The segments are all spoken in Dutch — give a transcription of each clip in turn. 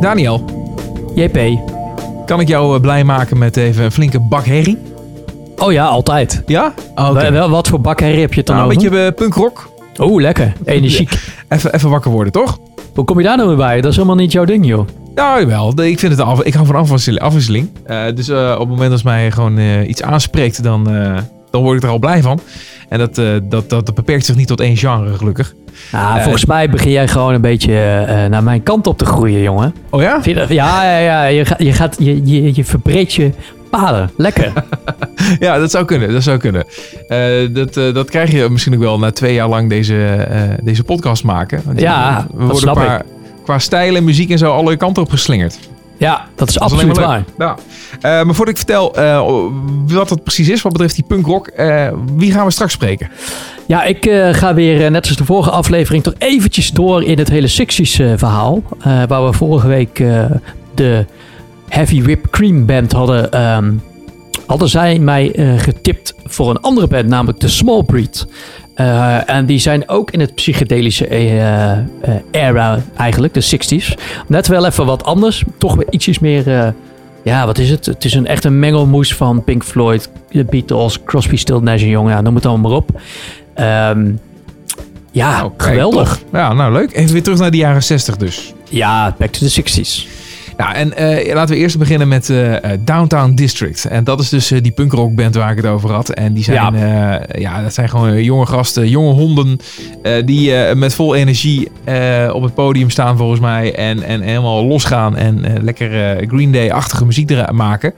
Daniel, JP. kan ik jou eh, blij maken met even een flinke bak herrie? Oh ja, altijd. Ja? Oh, oké. Wel, wat voor bakherrie heb je het dan Nou, een beetje eh, punkrock. Oeh, lekker. Energiek. Even, even wakker worden, toch? Hoe kom je daar nou weer bij? Dat is helemaal niet jouw ding, joh. Nou, wel. Ik, vind het af, ik hou van afwisseling. afwisseling. Eh, dus op het moment als mij gewoon iets aanspreekt, dan, dan word ik er al blij van. En dat, eh, dat, dat, dat beperkt zich niet tot één genre, gelukkig. Nou, volgens mij begin jij gewoon een beetje eh, naar mijn kant op te groeien, jongen. Oh ja? Vind je dat? Ja, ja, ja. Je, gaat, je, gaat, je, je, je verbreedt je paden. Lekker. Ja, dat zou kunnen. Dat zou kunnen. Dat, dat krijg je misschien ook wel na twee jaar lang deze, deze podcast maken. Want Ja, we dat worden qua, qua stijl en muziek en zo alle kanten op geslingerd. Ja, dat is Dat absoluut waar. Eh, maar voordat ik vertel eh, wat het precies is wat betreft die punkrock, eh, wie gaan we straks spreken? Ja, ik ga weer, net als de vorige aflevering, toch eventjes door in het hele 60s eh, verhaal. Waar we vorige week de Heavy Whip Cream Band hadden. ehm, hadden zij mij getipt voor een andere band, namelijk de Small Breed. Eh, en die zijn ook in het psychedelische eh, eh, era eigenlijk, de 60s. Net wel even wat anders. Toch weer ietsjes meer... ja, wat is het? Het is een echt een mengelmoes van Pink Floyd, de Beatles, Crosby, Still, Nash Young. Ja, noem het allemaal maar op. Ehm, ja, Nou, geweldig. Ja, nou leuk. Even weer terug naar de jaren 60 dus. Ja, back to the 60s. Nou, en eh, laten we eerst beginnen met eh, Downtown District. En dat is dus eh, die punkrockband waar ik het over had. En die zijn, ja. ja, dat zijn gewoon jonge gasten, jonge honden. die met vol energie op het podium staan volgens mij. En, en helemaal losgaan en lekker Green Day-achtige muziek maken.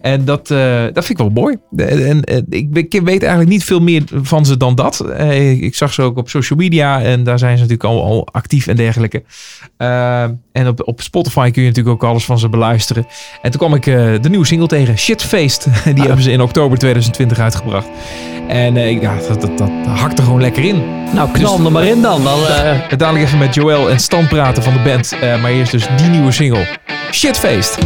En dat, eh, dat vind ik wel mooi. En, eh, ik, ik weet eigenlijk niet veel meer van ze dan dat. Eh, ik zag ze ook op social media en daar zijn ze natuurlijk al, al actief en dergelijke. Eh, en op, op Spotify kun je natuurlijk ook alles van ze beluisteren. En toen kwam ik de nieuwe single tegen, Shitfaced. Die hebben ze in oktober 2020 uitgebracht. En ik- ja, dat, dat, dat hakt er gewoon lekker in. Nou, knal hem er maar in dan. dan Dadelijk even met Joël en Stan praten van de band. Maar eerst dus die nieuwe single, Shitfaced.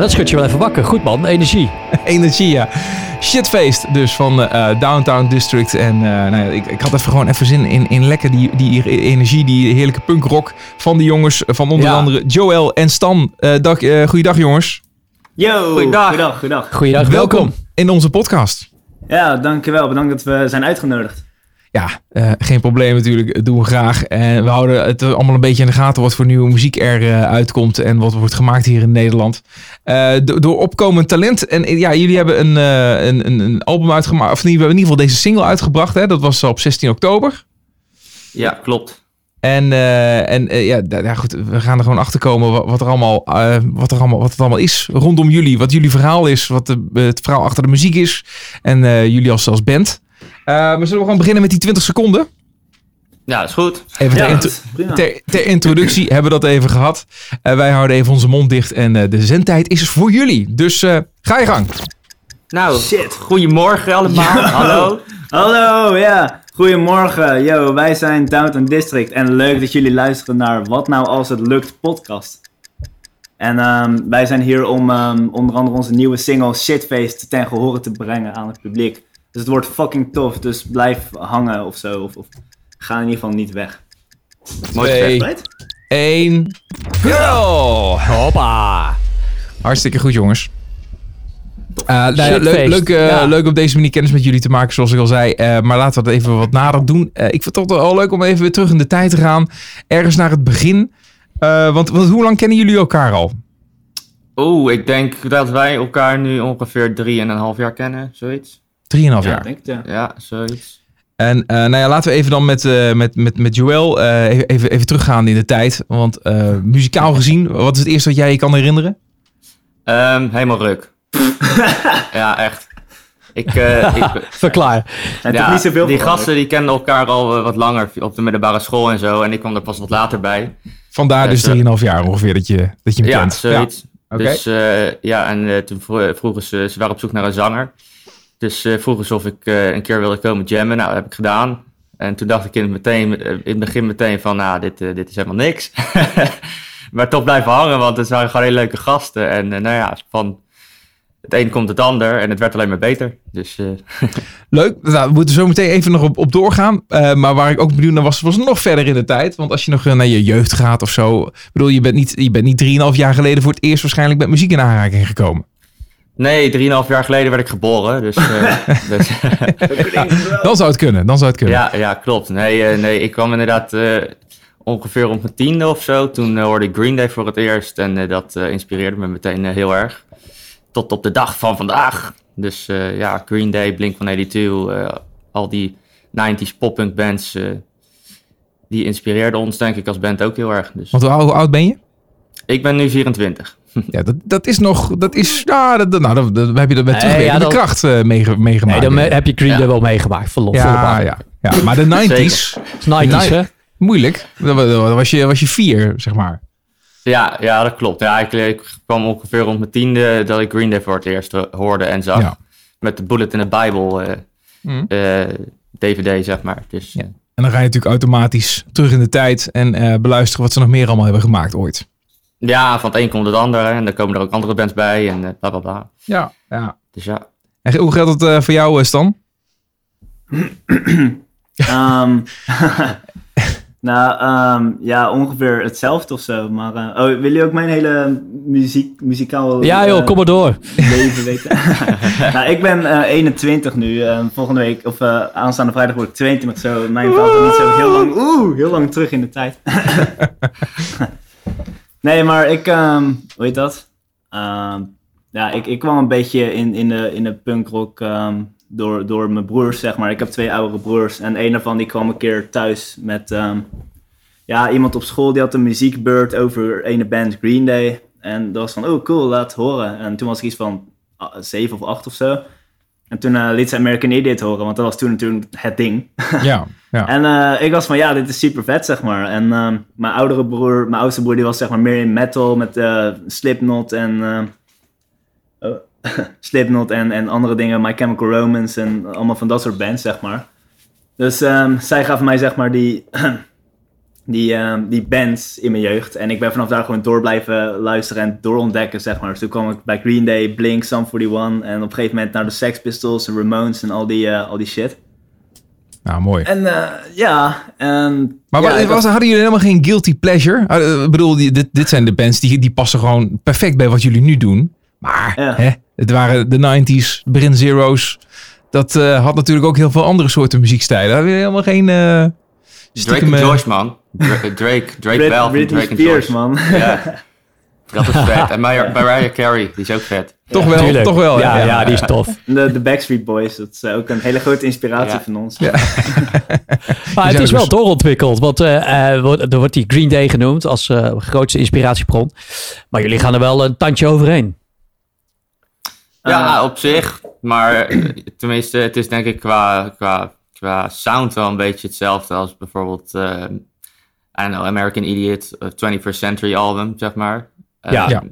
Ah, dat schud je wel even wakker. Goed man, energie. Energie, ja. Shitfeest dus van eh, Downtown District. En eh, nou ja, ik, ik had even gewoon even zin in, in lekker die, die energie, die heerlijke punkrock van die jongens. Van onder Ja. andere Joel en Stan. Eh dag, eh, goeiedag jongens. Yo, Goeiedag. goeiedag. goeiedag. Goeiedag, welkom. in onze podcast. Ja, dankjewel. Bedankt dat we zijn uitgenodigd. Ja, eh, geen probleem natuurlijk. Doen we graag. En we houden het allemaal een beetje in de gaten wat voor nieuwe muziek er eh, uitkomt en wat wordt gemaakt hier in Nederland. Eh, do- door opkomend talent. En ja, jullie hebben een, een, een, album uitgemaakt. Of in ieder in ieder geval deze single uitgebracht. Hè? Dat was op 16 oktober. Ja, klopt. En, en ja, ja, goed, we gaan er gewoon achter komen wat, wat, er allemaal, wat, er allemaal, wat het allemaal is rondom jullie. Wat jullie verhaal is, wat de, het verhaal achter de muziek is. En jullie als, als band. Eh, maar zullen we gewoon beginnen met die 20 seconden? Ja, is goed. Even ter, Ja, intro- prima. ter, ter introductie hebben we dat even gehad. Eh, wij houden even onze mond dicht en eh, de zendtijd is voor jullie. Dus eh, ga je gang. Nou, Shit. goedemorgen allemaal. Hallo. Hallo, ja. Goedemorgen. Yo, wij zijn Downtown District. En leuk dat jullie luisteren naar Wat Nou Als Het Lukt podcast. En ehm, wij zijn hier om ehm, onder andere onze nieuwe single Shitface ten gehore te brengen aan het publiek. Dus het wordt fucking tof. Dus blijf hangen of zo. Of, of ga in ieder geval niet weg. Mooi. Right? 1. Go! Hoppa. Hartstikke goed, jongens. Eh, nou ja, leuk, leuk, eh, Ja. leuk op deze manier kennis met jullie te maken, zoals ik al zei. Eh, maar laten we het even wat nader doen. Eh, ik vind het toch wel leuk om even weer terug in de tijd te gaan. Ergens naar het begin. Eh, want, want hoe lang kennen jullie elkaar al? Oeh, ik denk dat wij elkaar nu ongeveer 3,5 jaar kennen, zoiets. Drieënhalf Ja, jaar. denk ik, ja. Ja, zoiets. En eh, nou ja, laten we even dan met, eh, met, met, met Joël eh, even, even, even teruggaan in de tijd. Want eh, muzikaal gezien, wat is het eerste wat jij je kan herinneren? Ehm, helemaal ruk. ja, echt. Ik, eh, ik, Verklaar. Ja, niet zoveel die gasten die kenden elkaar al wat langer op de middelbare school en zo. En ik kwam er pas wat later bij. Vandaar Ja, dus zo. 3,5 jaar ongeveer dat je, dat je hem Ja, kent. zoiets. oké. Dus eh, ja, en eh, toen vro- vroegen ze, ze waren op zoek naar een zanger. Dus vroegen ze of ik eh, een keer wilde komen jammen. Nou, dat heb ik gedaan. En toen dacht ik in het, meteen, eh, in het begin meteen van, nou, dit, dit is helemaal niks. maar toch blijven hangen, want het waren gewoon hele leuke gasten. En nou ja, van het een komt het ander en het werd alleen maar beter. Dus Leuk. Nou, we moeten zo meteen even nog op, op doorgaan. Maar waar ik ook benieuwd naar was, was nog verder in de tijd. Want als je nog naar je jeugd gaat of zo. Ik bedoel, je bent niet, je bent niet 3,5 jaar geleden voor het eerst waarschijnlijk met muziek in aanraking gekomen. Nee, drieënhalf jaar geleden werd ik geboren. Dus, eh, dus Dan zou het kunnen. Dan zou het kunnen. Ja, ja klopt. Nee, eh, nee, ik kwam inderdaad eh, ongeveer op mijn tiende of zo. Toen eh, hoorde ik Green Day voor het eerst. En eh, dat eh, inspireerde me meteen heel erg. Tot op de dag van vandaag. Dus eh, ja, Green Day, Blink-182, eh al die 90s pop-punk bands... eh, die inspireerden ons denk ik als band ook heel erg. Dus Want hoe oud ben je? ik ben nu 24. Ja, dat, dat is nog. Dat is. Ja, dat, nou, dat, dat heb je dat met Nee, terugwerkende ja, dan- kracht eh, meege- Nee, meegemaakt. dan heb je Green Ja. Day wel meegemaakt. Volle ja, ja, ja. Maar de 90s. Het is 90s, hè? Moeilijk. Dan wa- dan was je, was je vier, zeg maar. Ja, ja, dat klopt. Ja, ik, ik kwam ongeveer rond mijn tiende dat ik Green Day voor het eerst eh, hoorde en zag. Ja. Met de Bullet in the Bible eh, Mhm. eh, DVD, zeg maar. Dus Ja. En dan ga je natuurlijk automatisch terug in de tijd en eh, beluisteren wat ze nog meer allemaal hebben gemaakt ooit. Ja, van het een komt het ander. En dan komen er ook andere bands bij en eh, bla bla bla. Ja. ja. Dus ja. En hoe geldt het eh, voor jou, eh, Stan? Ehm, nou, ehm, ja, ongeveer hetzelfde of zo. Maar, eh, oh, wil je ook mijn hele muziek, muzikaal Ja joh, kom maar door. leven weten? nou, ik ben eh, 21 nu. eh, volgende week, of eh, aanstaande vrijdag word ik 22. Zo, mijn valt niet zo heel lang, oeh, heel lang terug in de tijd. Nee, maar ik, ehm, hoe heet dat? Ehm, ja, ik, ik kwam een beetje in, in de, in de punkrock ehm, door, door mijn broers, zeg maar. Ik heb twee oudere broers en een daarvan die kwam een keer thuis met ja, iemand op school die had een muziekbeurt over ene band Green Day. En dat was van, oh cool, laat horen. En toen was ik iets van ah, zeven of acht of zo. En toen eh, liet ze American Idiot horen, want dat was toen natuurlijk het ding. Ja. ja. En eh, ik was van, ja, dit is super vet, zeg maar. En ehm, mijn oudere broer, mijn oudste broer, die was zeg maar meer in metal met eh, Slipknot en... ehm, oh, Slipknot en, en andere dingen, My Chemical Romance en allemaal van dat soort bands, zeg maar. Dus ehm, zij gaf mij zeg maar die, die, ehm, die bands in mijn jeugd. En ik ben vanaf daar gewoon door blijven luisteren en doorontdekken, zeg maar. Dus toen kwam ik bij Green Day, Blink, Sum 41 en op een gegeven moment naar de Sex Pistols, Ramones en al die, eh, al die shit. Nou, mooi. En eh, ja, en... Maar ja, was, hadden jullie helemaal geen guilty pleasure? Uh, Ik bedoel, dit, dit zijn de bands die, die passen gewoon perfect bij wat jullie nu doen. Maar Ja. hè, het waren de 90s, begin zero's. Dat eh, had natuurlijk ook heel veel andere soorten muziekstijlen. Hadden jullie helemaal geen... eh Drake en eh, Josh, man. Dra- Drake, Drake Britney Drake en Spears, Josh. man. Ja, dat is vet. En Mariah, Mariah Carey, die is ook vet. Toch wel, Tuurlijk. toch wel. Ja, hè? ja, die is tof. De, de Backstreet Boys, dat is ook een hele grote inspiratie Ja. van ons. Maar het is wel dus- doorontwikkeld. Want eh, eh, wordt- er wordt die Green Day genoemd als eh, grootste inspiratiebron. Maar jullie gaan er wel een tandje overheen. Ja, op zich. Maar tenminste, het is denk ik qua, qua, qua sound wel een beetje hetzelfde als bijvoorbeeld, eh I don't know, American Idiot, of 21st Century album, zeg maar. Ja. Ja.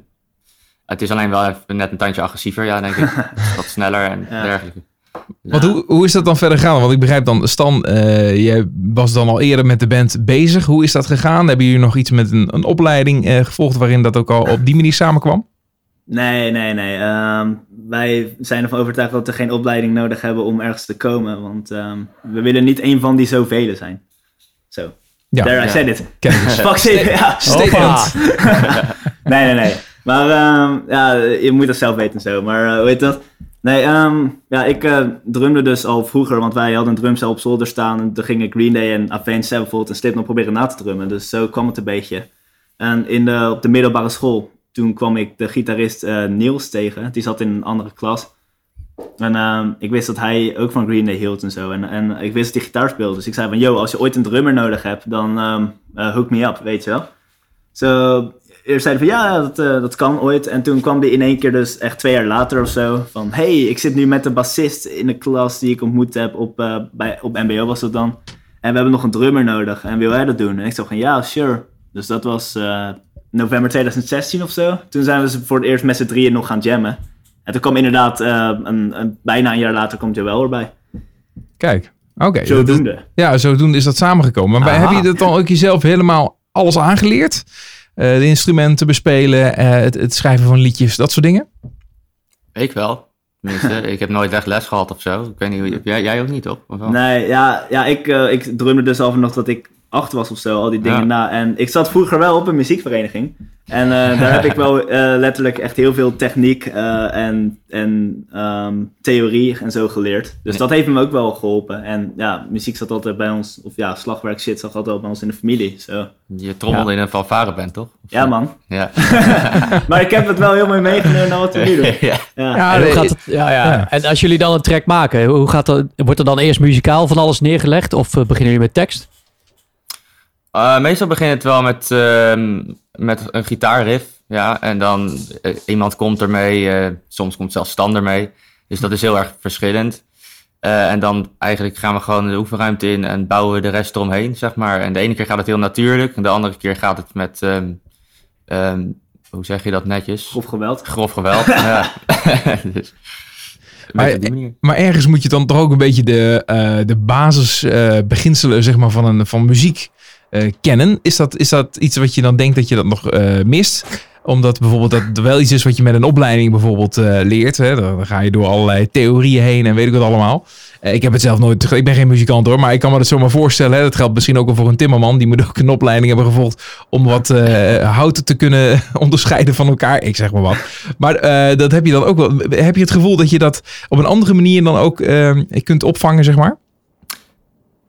Het is alleen wel even net een tandje agressiever, ja, denk ik. Wat sneller en Ja. dergelijke. Want hoe, hoe is dat dan verder gegaan? Want ik begrijp dan, Stan, eh, jij was dan al eerder met de band bezig. Hoe is dat gegaan? Hebben jullie nog iets met een, een opleiding eh, gevolgd waarin dat ook al op die manier samenkwam? Nee, nee, nee. Ehm, wij zijn ervan overtuigd dat we geen opleiding nodig hebben om ergens te komen. Want ehm, we willen niet een van die zoveel zijn. Zo. Ja, There, I ja. said it. Fuck ja. Statement. Nee, nee, nee. Maar ehm, ja, je moet dat zelf weten zo. Maar eh, heet dat? Nee, ehm, ja, ik eh, drumde dus al vroeger, want wij hadden een drumcel op zolder staan. En toen gingen Green Day en Avenged Sevenfold en Slipknot proberen na te drummen. Dus zo kwam het een beetje. En in op de middelbare school, toen kwam ik de gitarist eh, Niels tegen. Die zat in een andere klas. En ehm, ik wist dat hij ook van Green Day hield en zo. En, en ik wist dat hij gitaar speelde. Dus ik zei van, yo, als je ooit een drummer nodig hebt, dan eh, hook me up, weet je wel. Zo, eerst zeiden van, ja, dat, eh, dat kan ooit. En toen kwam die in één keer dus echt twee jaar later of zo. Van, hey, ik zit nu met een bassist in de klas die ik ontmoet heb op, eh, bij, op MBO was dat dan. En we hebben nog een drummer nodig. En wil jij dat doen? En ik zei van, ja, sure. Dus dat was eh, november 2016 of zo. Toen zijn we dus voor het eerst met z'n drieën nog gaan jammen. En toen kwam inderdaad, een, een, bijna een jaar later komt Joël erbij. Kijk, oké. Zodoende. Ja, zodoende is dat samengekomen. Maar Aha. heb je dat dan ook jezelf helemaal alles aangeleerd? Eh, de instrumenten bespelen, eh, het, het schrijven van liedjes, dat soort dingen? Ik wel. Ik heb nooit echt les gehad of zo. Ik weet niet, hoe- jij, jij ook niet, toch? Of wel? Nee, ja, ja ik, eh, ik drumde dus al vanaf dat ik acht was of zo, al die dingen Ja. na. En ik zat vroeger wel op een muziekvereniging. En eh, daar heb ik wel eh, letterlijk echt heel veel techniek eh, en, en ehm, theorie en zo geleerd. Dus dat heeft me ook wel geholpen. En ja, muziek zat altijd bij ons, of ja, slagwerk shit zat altijd bij ons in de familie. Zo. Je trommelde in een fanfare bent, toch? Of Ja man. Ja. Maar ik heb het wel heel mooi meegenomen naar wat we nu doen. ja. Ja. En, gaat het, ja, ja. ja. en als jullie dan een track maken, hoe gaat dat, wordt er dan eerst muzikaal van alles neergelegd? Of beginnen jullie met tekst? Uh, meestal begint het wel met, ehm, met een gitaarriff. Ja, en dan eh, iemand komt ermee. eh, soms komt zelfs Stan ermee. Dus dat is heel erg verschillend. Eh, en dan eigenlijk gaan we gewoon de oefenruimte in en bouwen we de rest eromheen, zeg maar. En de ene keer gaat het heel natuurlijk. En de andere keer gaat het met, ehm, ehm, hoe zeg je dat netjes? Of geweld. Grof geweld. ja. dus, Maar- ergens moet je dan toch ook een beetje de, eh de basisbeginselen zeg maar, van, een, van muziek eh, kennen. Is dat, is dat iets wat je dan denkt dat je dat nog eh, mist? Omdat bijvoorbeeld dat wel iets is wat je met een opleiding bijvoorbeeld eh, leert. Hè? Dan ga je door allerlei theorieën heen en weet ik wat allemaal. Ik heb het zelf nooit, ik ben geen muzikant hoor, maar ik kan me dat zomaar voorstellen. Hè? Dat geldt misschien ook wel voor een timmerman. Die moet ook een opleiding hebben gevolgd om wat houten te kunnen onderscheiden van elkaar. Ik zeg maar wat. Maar dat heb je dan ook wel. Heb je het gevoel dat je dat op een andere manier dan ook eh, kunt opvangen, zeg maar?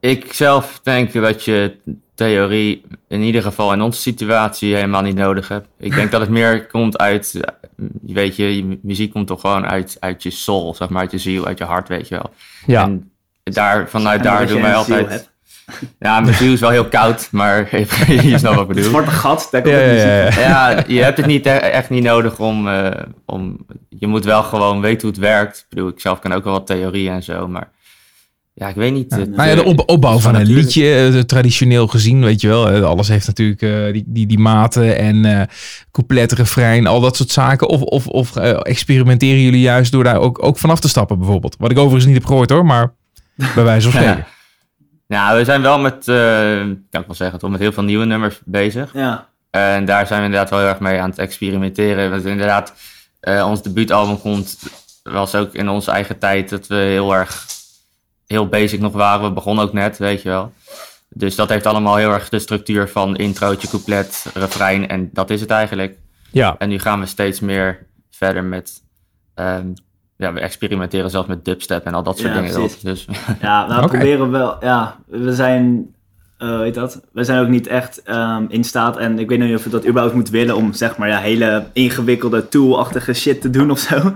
Ik zelf denk dat je theorie in ieder geval in onze situatie helemaal niet nodig hebt. Ik denk dat het meer komt uit, eh, je weet je, je muziek komt toch gewoon uit, uit je soul, zeg maar, uit je ziel, uit je hart, weet je wel. Ja. En daar, vanuit En daar doen wij altijd... Ja, mijn ziel is wel heel koud, maar je snapt wat ik Het bedoel. zwarte gat, daar komt Ja, de ja, muziek ja, ja. Ja, je hebt het niet e- echt niet nodig om, eh, om... Je moet wel gewoon weten hoe het werkt. Ik bedoel, ik zelf kan ook wel wat theorieën en zo, maar... Ja, ik weet niet. Nou ja, de eh, op, opbouw van een natuurlijk. liedje, eh, traditioneel gezien, weet je wel. eh, Alles heeft natuurlijk eh, die, die, die maten en eh couplet, refrein, al dat soort zaken. Of, of, of eh, experimenteren jullie juist door daar ook, ook vanaf te stappen bijvoorbeeld? Wat ik overigens niet heb gehoord hoor, maar bij wijze van spreken. Nou, we zijn wel met, eh, kan ik wel zeggen, toch met heel veel nieuwe nummers bezig. Ja, En daar zijn we inderdaad wel heel erg mee aan het experimenteren. Want inderdaad, eh, ons debuutalbum komt, was ook in onze eigen tijd dat we heel erg, heel basic nog waren. We begonnen ook net, weet je wel. Dus dat heeft allemaal heel erg de structuur van introotje, couplet, refrein en dat is het eigenlijk. Ja. En nu gaan we steeds meer verder met, ehm, ja, we experimenteren zelfs met dubstep en al dat soort Ja, dingen. precies. Dus ja we proberen wel. Ja, we zijn. eh weet dat? We zijn ook niet echt ehm, in staat. En ik weet niet of we dat überhaupt moeten willen. om zeg maar ja, hele ingewikkelde tool-achtige shit te doen of zo.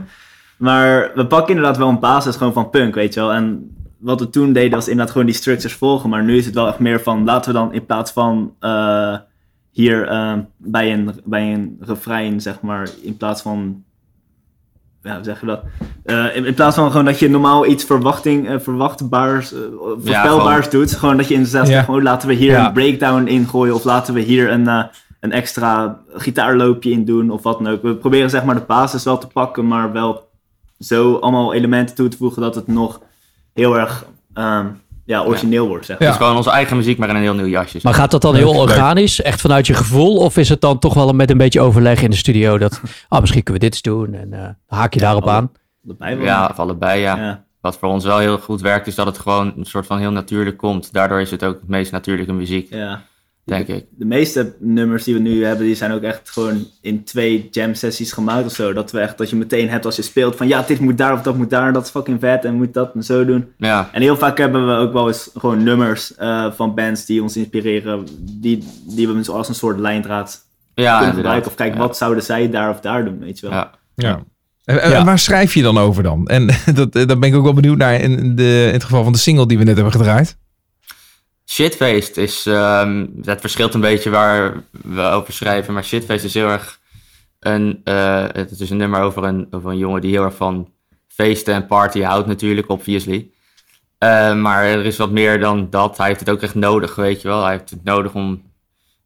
Maar we pakken inderdaad wel een basis gewoon van punk, weet je wel. En wat we toen deden was inderdaad gewoon die structures volgen. Maar nu is het wel echt meer van. laten we dan in plaats van. eh, hier ehm, bij, een, bij een refrein, zeg maar. in plaats van ja, hoe zeg je dat? Eh, in, in plaats van gewoon dat je normaal iets verwachting, eh, verwachtbaars, voorspelbaars doet. Gewoon dat je inderdaad Ja. zegt, gewoon, laten we hier Ja. een breakdown ingooien. Of laten we hier een, een extra gitaarloopje in doen. Of wat dan ook. We proberen zeg maar de basis wel te pakken. Maar wel zo allemaal elementen toe te voegen dat het nog heel erg ehm, ja, origineel wordt. Zeg Ja. maar. het is gewoon onze eigen muziek, maar in een heel nieuw jasje. Maar gaat dat dan heel organisch, echt vanuit je gevoel? Of is het dan toch wel met een beetje overleg in de studio dat, ah, misschien kunnen we dit eens doen en eh, haak je daarop alle- aan? Erbij wel. Ja, of allebei, ja. Ja. Wat voor ons wel heel goed werkt, is dat het gewoon een soort van heel natuurlijk komt. Daardoor is het ook het meest natuurlijke muziek, ja. Denk ik. de meeste nummers die we nu hebben, die zijn ook echt gewoon in twee jam sessies gemaakt of zo. Dat we echt, dat je meteen hebt als je speelt van ja, dit moet daar of dat moet daar, dat is fucking vet en moet dat en zo doen. Ja, En heel vaak hebben we ook wel eens gewoon nummers eh, van bands die ons inspireren, die, die we als een soort lijndraad ja kunnen gebruiken. Of kijk, Ja. wat zouden zij daar of daar doen, weet je wel. Ja. Ja. En, en waar schrijf je dan over dan? En dat, dat ben ik ook wel benieuwd naar in, de, in het geval van de single die we net hebben gedraaid. Shitfaced is, ehm dat verschilt een beetje waar we over schrijven, maar Shitfaced is heel erg een, eh, het is een nummer over een, over jongen die heel erg van feesten en party houdt natuurlijk, obviously. Eh, maar er is wat meer dan dat. Hij heeft het ook echt nodig, weet je wel. Hij heeft het nodig om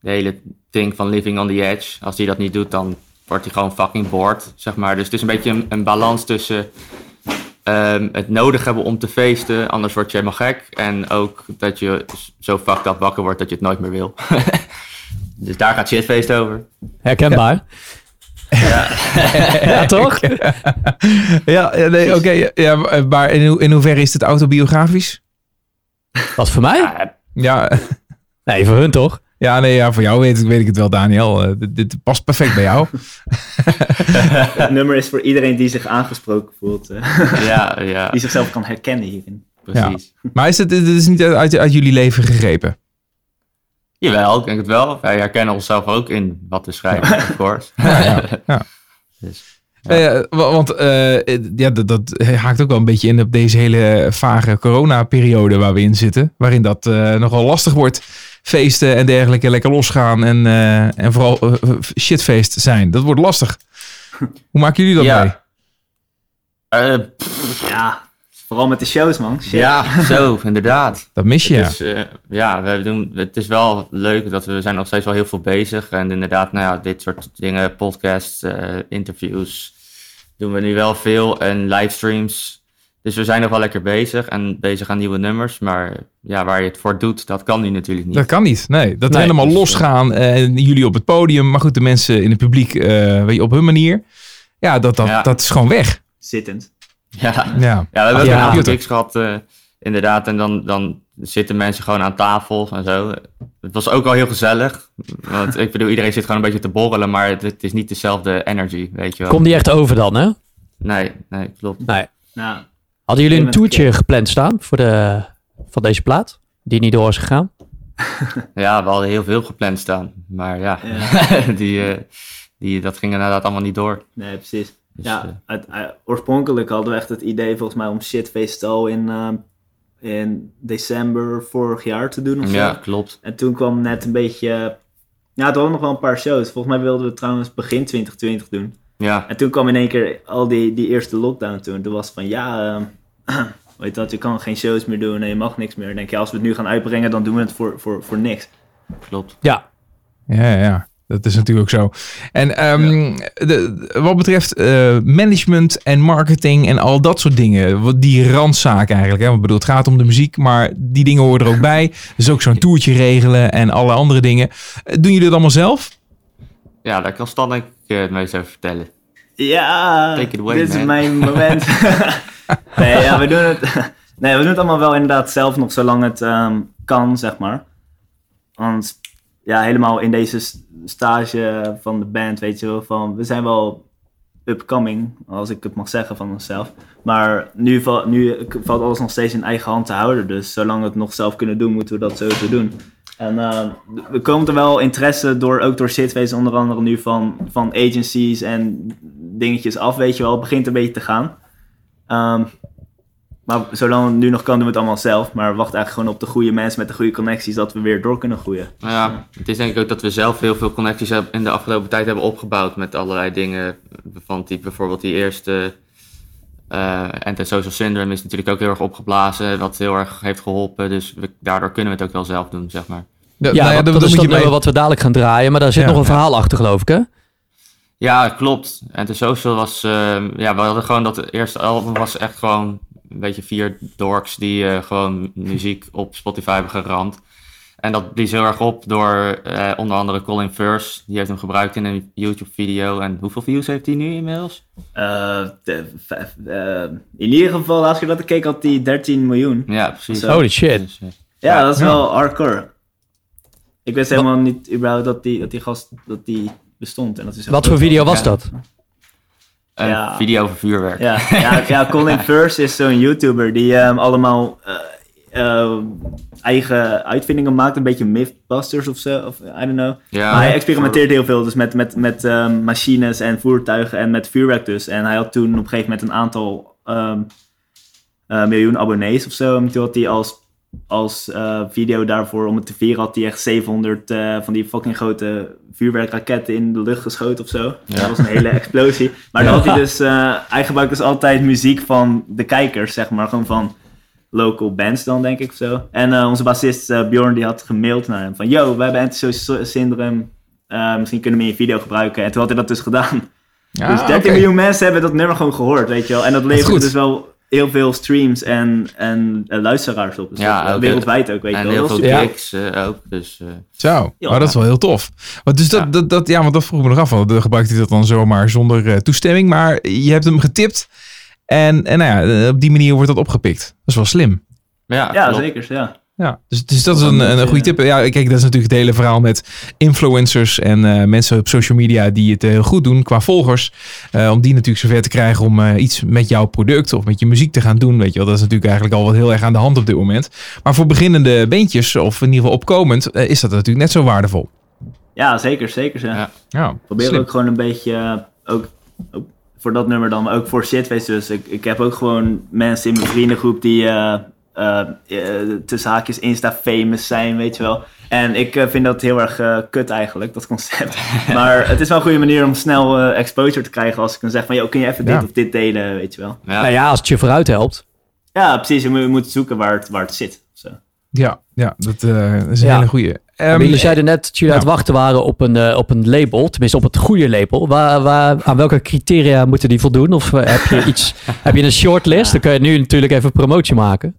de hele ding van living on the edge. Als hij dat niet doet, dan wordt hij gewoon fucking bored, zeg maar. Dus het is een beetje een balans tussen ehm, het nodig hebben om te feesten, anders word je helemaal gek. En ook dat je zo fucked up wakker wordt dat je het nooit meer wil. dus daar gaat shitfeest over. Herkenbaar. Ja, toch? ja, ja, nee, oké. ja, maar in, ho- in hoeverre is het autobiografisch? Wat voor mij? Ja, Ja, Nee, voor hun toch? Ja, nee, ja, voor jou weet, ik- weet ik het wel, Daniel. Eh, dit, dit past perfect bij jou. Het nummer is voor iedereen die zich aangesproken voelt, eh, ja, ja, die zichzelf kan herkennen hierin. precies. Maar is het, dit is niet uit, uit jullie leven gegrepen? Jawel, ik denk het wel. Wij herkennen onszelf ook in wat we schrijven, of course. Ja, ja, ja. Dus, Eh, wa- want eh, ja, dat, dat haakt ook wel een beetje in op deze hele vage coronaperiode waar we in zitten. Waarin dat eh, nogal lastig wordt. Feesten en dergelijke lekker losgaan en, eh, en vooral eh, eh, shitfeest zijn. Dat wordt lastig. Hoe maken jullie dat Ja. mee? eh, Ja, vooral met de shows, man. Shit. ja, zo, inderdaad. Dat mis je, ja. Dus eh, ja, we doen, het is wel leuk dat we, we zijn nog steeds wel heel veel bezig. En inderdaad, nou ja, dit soort dingen, podcasts, eh, interviews, doen we nu wel veel. En livestreams. Dus we zijn nog wel lekker bezig en bezig aan nieuwe nummers. Maar ja, waar je het voor doet, dat kan nu natuurlijk niet. Dat kan niet. Nee, dat Nee, helemaal dus, losgaan. En jullie op het podium. Maar goed, de mensen in het publiek, eh, weet je, op hun manier. Ja, dat, dat, Ja. dat is gewoon weg. Zittend. Ja, Ja. ja we hebben ook Ja. een aantal gehad, eh, inderdaad. En dan, dan zitten mensen gewoon aan tafel en zo. Het was ook wel heel gezellig. Want ik bedoel, iedereen zit gewoon een beetje te borrelen. Maar het, het is niet dezelfde energy, weet je wel. Komt die echt over dan, hè? Nee, nee, klopt. Nee. Nou, Hadden jullie een toertje gepland staan voor de, van deze plaat? Die niet door is gegaan? Ja, we hadden heel veel gepland staan. Maar ja, Ja. die, eh, die, dat ging inderdaad allemaal niet door. nee, precies. Dus, ja, eh, uit- uit- oorspronkelijk hadden we echt het idee volgens mij om Shitfeest al in, ehm, in december vorig jaar te doen of zo. ja, klopt. En toen kwam net een beetje... Ja, het waren nog wel een paar shows. Volgens mij wilden we het trouwens begin 2020 doen. Ja, En toen kwam in één keer al die, die eerste lockdown toen. Toen was het van, ja, ehm, weet dat, je kan geen shows meer doen en je mag niks meer. Dan denk je, als we het nu gaan uitbrengen, dan doen we het voor, voor, voor niks. klopt. Ja. Ja, ja, ja. Dat is natuurlijk ook zo. En ehm, de, wat betreft eh, management en marketing en al dat soort dingen. wat- Die randzaken eigenlijk. Hè? Want Ik bedoel, het gaat om de muziek, maar die dingen horen er ook bij. Dus ook zo'n toertje regelen en alle andere dingen. Eh, Doen jullie dat allemaal zelf? Ja, daar kan Stan denk ik eh, het meest over vertellen. Ja, Take it away, dit is mijn moment. nee, ja, we doen het. nee, we doen het allemaal wel inderdaad zelf nog zolang het ehm, kan, zeg maar. Want ja, helemaal in deze stage van de band, weet je wel, van we zijn wel upcoming, als ik het mag zeggen van onszelf. Maar nu, val- nu valt alles nog steeds in eigen hand te houden. Dus zolang we het nog zelf kunnen doen, moeten we dat sowieso doen. En eh, er komt er wel interesse door, ook door Shitface onder andere nu van, van agencies en dingetjes af, weet je wel. Het begint een beetje te gaan. Ehm, maar zolang het nu nog kan, doen we het allemaal zelf. Maar we wachten eigenlijk gewoon op de goede mensen met de goede connecties, dat we weer door kunnen groeien. Nou ja, het is denk ik ook dat we zelf heel veel connecties in de afgelopen tijd hebben opgebouwd met allerlei dingen. Van die, bijvoorbeeld die eerste eh anti-social syndrome is natuurlijk ook heel erg opgeblazen, wat heel erg heeft geholpen. Dus we, daardoor kunnen we het ook wel zelf doen, zeg maar. Ja, nou dat dan is moet dat nummer wat we dadelijk gaan draaien. Maar daar zit Ja, nog een ja. verhaal achter, geloof ik, hè? Ja, klopt. Anti-social was, eh, ja, we hadden gewoon dat het eerste album was echt gewoon een beetje vier dorks die eh, gewoon muziek op Spotify hebben geramd. En dat blies heel erg op door eh, onder andere Colin Firth. Die heeft hem gebruikt in een YouTube-video. En hoeveel views heeft hij nu inmiddels? Eh, de- vijf- eh, in ieder geval, als je dat keek, had die 13 miljoen. Ja, precies. Holy shit. Dus, Ja, dat is Ja. wel hardcore. Ik wist helemaal niet überhaupt dat die, dat die gast dat die bestond. En dat is Wat voor video was dat? een Ja. video over vuurwerk. Ja, ja, ja Colin First is zo'n YouTuber die ehm, allemaal eh, eigen uitvindingen maakt. Een beetje Mythbusters of zo. Of, I don't know. Ja, maar hij experimenteert heel veel. Dus met, met, met ehm, machines en voertuigen en met vuurwerk dus. En hij had toen op een gegeven moment een aantal ehm, eh, miljoen abonnees of zo. En toen had hij als, als eh, video daarvoor om het te vieren... had hij echt 700 eh, van die fucking grote vuurwerkraketten in de lucht geschoten of zo. Ja. Dat was een hele explosie. Maar dan had hij dus... hij gebruikt dus altijd muziek van de kijkers, zeg maar. Gewoon van local bands dan, denk ik of zo. En eh, onze bassist eh, Bjorn die had gemaild naar hem van... Yo, we hebben antisocial syndrome. Eh, misschien kunnen we in je video gebruiken. En toen had hij dat dus gedaan. Ja, dus 13 oké. miljoen mensen hebben dat nummer gewoon gehoord, weet je wel. En dat levert dus wel heel veel streams en, en luisteraars op. Dus Ja, ook, wereldwijd ook, weet je En wel. heel veel Ja. eh, ook. Dus, eh, Zo, Ja. maar dat is wel heel tof. Want dus dat, Ja. dat, dat, ja, want dat vroeg me nog af. Want gebruikt hij dat dan zomaar zonder eh, toestemming. Maar je hebt hem getipt. En, en nou ja, eh, op die manier wordt dat opgepikt. Dat is wel slim. ja, Ja, klopt. zeker. Ja. Ja, dus, dus dat is een, een goede tip. Ja, kijk, dat is natuurlijk het hele verhaal met influencers en eh, mensen op social media die het eh, heel goed doen qua volgers. Eh, om die natuurlijk zover te krijgen om eh, iets met jouw product of met je muziek te gaan doen. Weet je wel, dat is natuurlijk eigenlijk al wat heel erg aan de hand op dit moment. Maar voor beginnende bandjes, of in ieder geval opkomend, is dat natuurlijk net zo waardevol. ja, zeker, zeker. Ja. Ja. Ja, Probeer slim. ook gewoon een beetje, ook, ook voor dat nummer dan, maar ook voor Shitface dus. Ik, ik heb ook gewoon mensen in mijn vriendengroep die eh, eh, tussen haakjes Insta-famous zijn, weet je wel. En ik vind dat heel erg kut eigenlijk, dat concept. maar het is wel een goede manier om snel exposure te krijgen als ik dan zeg van, joh, kun je even Ja. dit of dit delen, weet je wel. Ja. Nou ja, als het je vooruit helpt. Ja, precies. Je moet, je moet zoeken waar het, waar het zit. Ja, ja dat eh, is een Ja. hele goede. Maar jullie zeiden net dat jullie aan het wachten waren op een, eh, op een label. Tenminste, op het goede label. Waar, waar, aan welke criteria moeten die voldoen? Of eh, heb je iets... heb je een shortlist? Dan kun je nu natuurlijk even promotie maken.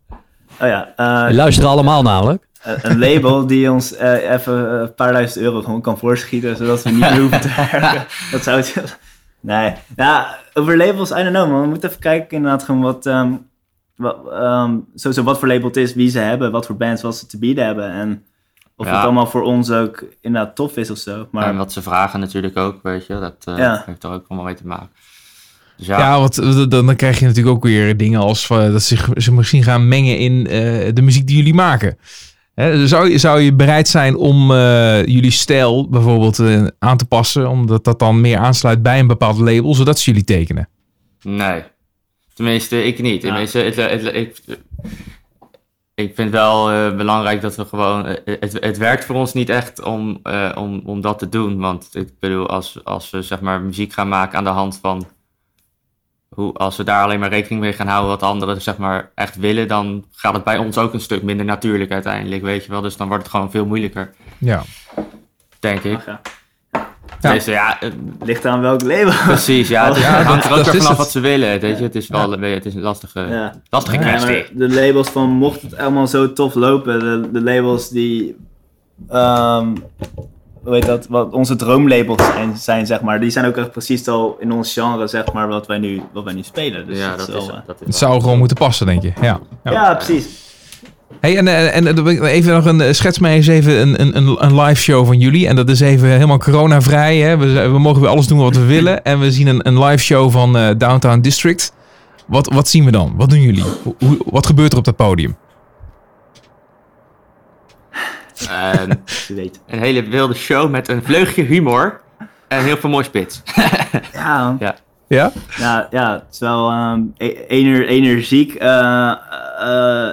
Oh ja, eh, luisteren allemaal namelijk. een- label die ons eh, even een paar duizend euro gewoon kan voorschieten, zodat we niet meer hoeven te werken. Dat zou het... Nee, ja, over labels, I don't know man. We moeten even kijken inderdaad gewoon wat, ehm, wat, ehm, sowieso wat voor label het is, wie ze hebben, wat voor bands, wat ze te bieden hebben. En of Ja. het allemaal voor ons ook inderdaad tof is of zo. Maar En wat ze vragen natuurlijk ook, weet je. Dat eh, Ja. heeft er ook allemaal mee te maken. Dus ja, Ja, want eh, dan, dan krijg je natuurlijk ook weer dingen als eh, dat ze zich- ze misschien gaan mengen in eh, de muziek die jullie maken. Hè, dus zou, je- zou je bereid zijn om eh, jullie stijl bijvoorbeeld eh, aan te passen, omdat dat dan meer aansluit bij een bepaald label, zodat ze jullie tekenen? nee. Tenminste, ik niet. Ja. Tenminste, het, het, ik, ik vind wel eh, belangrijk dat we gewoon... eh, het, het werkt voor ons niet echt om, eh, om, om dat te doen. Want ik bedoel, als, als we zeg maar muziek gaan maken aan de hand van... Hoe, als we daar alleen maar rekening mee gaan houden wat anderen zeg maar echt willen, dan gaat het bij ons ook een stuk minder natuurlijk uiteindelijk, weet je wel. Dus dan wordt het gewoon veel moeilijker, Ja, denk ik. ja. Ja. Dus ja, eh, Ligt aan welk label. precies. Ja, het, Ja, het hangt er ook weer vanaf het. wat ze willen. Weet je, het is wel het is een lastige, Ja. lastige kwestie. de labels van mocht het allemaal zo tof lopen, de, de labels die, ehm, hoe heet dat, wat onze droomlabels zijn, zijn, zeg maar, die zijn ook echt precies al in ons genre, zeg maar, wat wij nu, wat wij nu spelen. Dus ja, dat is wel, eh, dat is Het wel- zou gewoon moeten passen, denk je. Ja. ja. ja. precies. Hey, en, en, en ik even nog een, schets mij eens even een, een, een, een live show van jullie. En dat is even helemaal coronavrij. Hè? We, we mogen weer alles doen wat we willen. En we zien een, een live show van eh, Downtown District. Wat, wat zien we dan? Wat doen jullie? Hoe, wat gebeurt er op dat podium? Je weet. een hele wilde show met een vleugje humor en heel veel mooi spits. Ja, Ja. Ja? ja, ja, het is wel e- ener, energiek, eh, eh,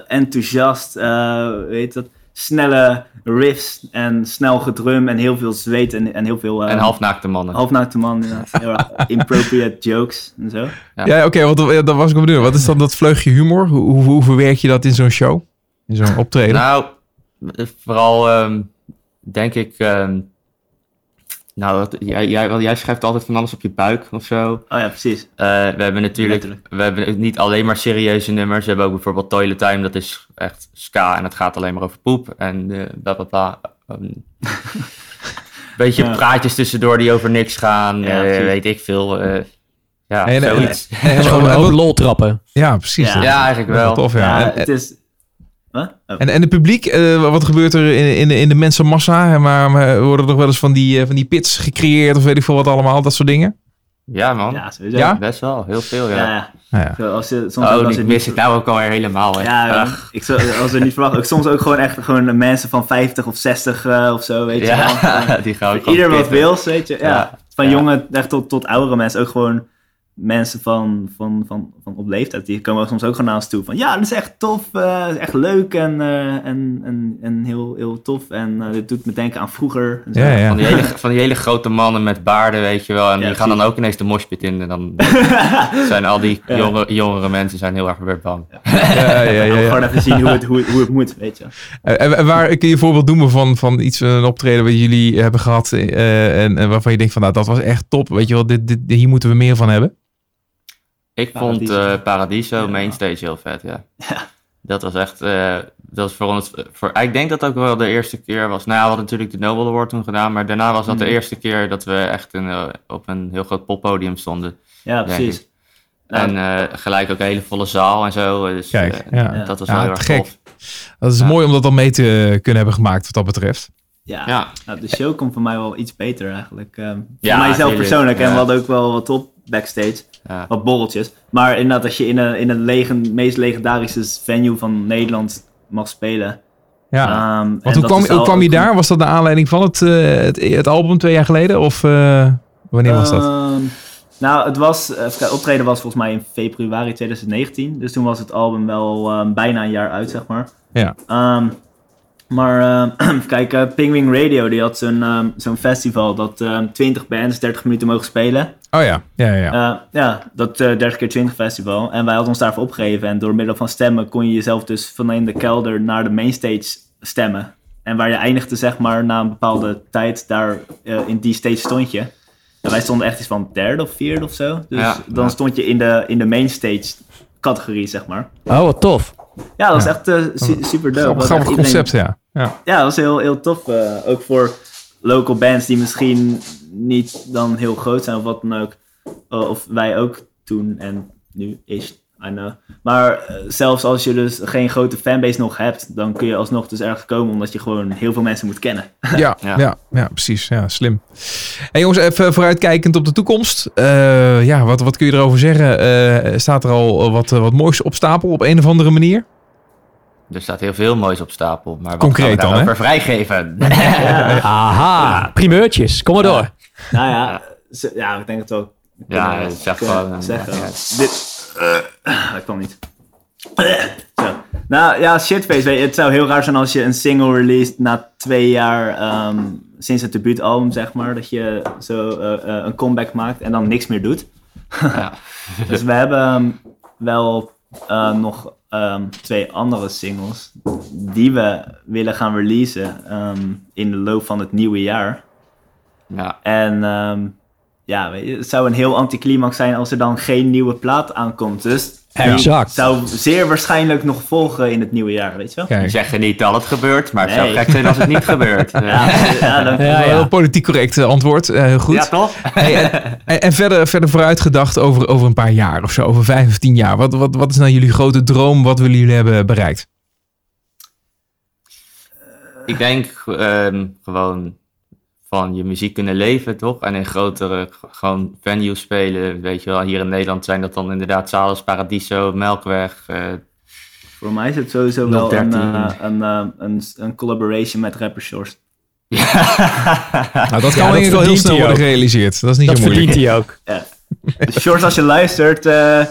enthousiast, eh, weet dat, snelle riffs en snel gedrum en heel veel zweet en, en heel veel... eh, En halfnaakte mannen. Halfnaakte man, inderdaad. Heel erg inappropriate jokes en zo. Ja. Ja, oké. want dat was ik benieuwd. Wat is dan dat vleugje humor? Hoe, hoe, hoe verwerk je dat in zo'n show? In zo'n optreden? Nou, vooral ehm, denk ik. ehm, nou, jij, jij, wel, jij schrijft altijd van alles op je buik of zo. Oh ja, precies. Eh, we hebben natuurlijk we hebben niet alleen maar serieuze nummers. We hebben ook bijvoorbeeld Toilet Time, dat is echt ska en het gaat alleen maar over poep en eh bla bla bla. Ehm, beetje Ja. praatjes tussendoor die over niks gaan, Ja, eh, weet ik veel. eh, ja, En- en- zoiets. En- en- Gewoon en- lol trappen. ja, precies. Ja. Eigenlijk wel. Tof, ja. Ja, En- het is... Oh. En, en het publiek, eh, wat gebeurt er in, in, de, in de mensenmassa? En Maar, worden er nog wel eens van die, eh, van die pits gecreëerd of weet ik veel wat allemaal, dat soort dingen? Ja, man. Ja, sowieso. Ja? Best wel, heel veel, ja. Ja, ja. Ja. Zo, Als je, soms ook Oh, als ik je mis niet- het nou ook alweer helemaal. Hè. Ja, ik zou, als we niet verwachten. Ook soms ook gewoon echt gewoon mensen van 50 of 60 eh, of zo, weet je wel. die gaan ook Ieder wat wil, weet je. Ja. Ja. Van Ja. jonge echt tot, tot oudere mensen. Ook gewoon mensen van, van, van, van op leeftijd. Die komen soms ook gewoon naar ons toe. Van ja, dat is echt tof. eh, is echt leuk en, eh, en, en, en heel, heel tof. En eh, dit doet me denken aan vroeger. En zo. Ja, ja. Van die, hele, van die hele grote mannen met baarden, weet je wel. En Ja, die gaan dan ook ineens de moshpit in. En dan zijn al die Ja. jonge, jongere mensen zijn heel erg weer bang. Ja, ja, ja. Gewoon even zien hoe het, hoe, hoe het moet, weet je. En, en waar kun je een voorbeeld noemen van, van iets, een optreden wat jullie hebben gehad eh, en, en waarvan je denkt van nou, dat was echt top. Weet je wel, dit, dit, hier moeten we meer van hebben. Ik Paradiso. vond eh, Paradiso Ja. Mainstage heel vet, ja. Dat was echt, eh, dat was voor ons, voor, ik denk dat het ook wel de eerste keer was. Nou, ja, we hadden natuurlijk de Nobel Award toen gedaan, maar daarna was dat de Mhm. eerste keer dat we echt een, eh, op een heel groot poppodium stonden. Ja, precies. Ja. En eh, gelijk ook een hele volle zaal en zo. Dus, Kijk, eh, ja. dat was Ja, wel heel te erg gek. tof. Dat is Ja. mooi om dat dan mee te kunnen hebben gemaakt wat dat betreft. Ja. Ja. Nou, de show komt voor mij wel iets beter eigenlijk. ehm Ja, voor mijzelf persoonlijk. En we hadden ook wel wat op backstage. Ja. Wat borreltjes. Maar inderdaad, als je in een, in een legen, meest legendarische venue van Nederland mag spelen. Ja. Ehm, Want hoe kwam, hoe kwam je daar? Was dat de aanleiding van het, eh, het, het album twee jaar geleden? Of eh, wanneer was dat? Ehm, nou, het was, even kijken, optreden was volgens mij in februari 2019. Dus toen was het album wel ehm, bijna een jaar uit, zeg maar. Ja. Maar ehm, even kijken, Pingwing Radio, die had zo'n ehm, zo'n festival dat ehm 20 bands 30 minuten mogen spelen. Oh ja, ja, ja. ja. Eh, ja, dat eh 30 keer 20 festival. En wij hadden ons daarvoor opgegeven. En door middel van stemmen kon je jezelf dus van in de kelder naar de mainstage stemmen. En waar je eindigde, zeg maar, na een bepaalde tijd daar eh, in die stage stond je. En wij stonden echt iets van derde of vierde of zo. Dus Ja, dan ja. stond je in de, in de mainstage categorie, zeg maar. Oh, wat tof. Ja, dat was Ja. echt eh, su- super dope. Grappig, grappig iedereen- concept, ja. ja. ja, dat was heel, heel tof. eh, ook voor local bands die misschien niet dan heel groot zijn of wat dan ook. Eh, of wij ook toen en nu is, I know. Maar eh, zelfs als je dus geen grote fanbase nog hebt, dan kun je alsnog dus ergens komen omdat je gewoon heel veel mensen moet kennen. Ja, ja. Ja. Ja, precies. Ja, slim. En jongens, even vooruitkijkend op de toekomst. Eh, ja, wat, wat kun je erover zeggen? Eh, staat er al wat, wat moois op stapel op een of andere manier? Er staat heel veel moois op stapel. Maar wat Concreet gaan we dan, hè? vrijgeven? Ja, Aha, primeurtjes. Kom maar door. nou ja, ja, ik denk het wel. Ja, zeg gewoon, zeggen. Eh, dat kwam niet. Zo. Nou ja, shitface. Het zou heel raar zijn als je een single released na twee jaar ehm, sinds het debuutalbum, zeg maar. Dat je zo eh, eh, een comeback maakt en dan niks meer doet. Ja. Dus we hebben ehm, wel eh, nog ehm, twee andere singles die we willen gaan releasen ehm, in de loop van het nieuwe jaar. Ja. En ehm, ja, het zou een heel anticlimax zijn als er dan geen nieuwe plaat aankomt. Dus Exact. zou zeer waarschijnlijk nog volgen in het nieuwe jaar, weet je wel? We Kijk, zeggen niet dat het gebeurt, maar het zou gek zijn als het niet gebeurt. Ja, ja, heel politiek correct eh, antwoord. Eh, heel goed. Ja, toch? Hey, en, en, verder, verder vooruitgedacht over, over een paar jaar of zo, over vijf of tien jaar. Wat, wat, wat is nou jullie grote droom? Wat willen jullie hebben bereikt? Ik denk ehm, gewoon van je muziek kunnen leven, toch? En in grotere gewoon venues spelen. Weet je wel, hier in Nederland zijn dat dan inderdaad Salus, Paradiso, Melkweg. eh, Voor mij is het sowieso wel een, 013. eh, een, eh, een, een collaboration met Rapper Shores. Nou, dat dat kan denk ik wel heel snel worden gerealiseerd. Dat is niet Dat zo moeilijk. verdient hij ook. Dus Shores, als je luistert, eh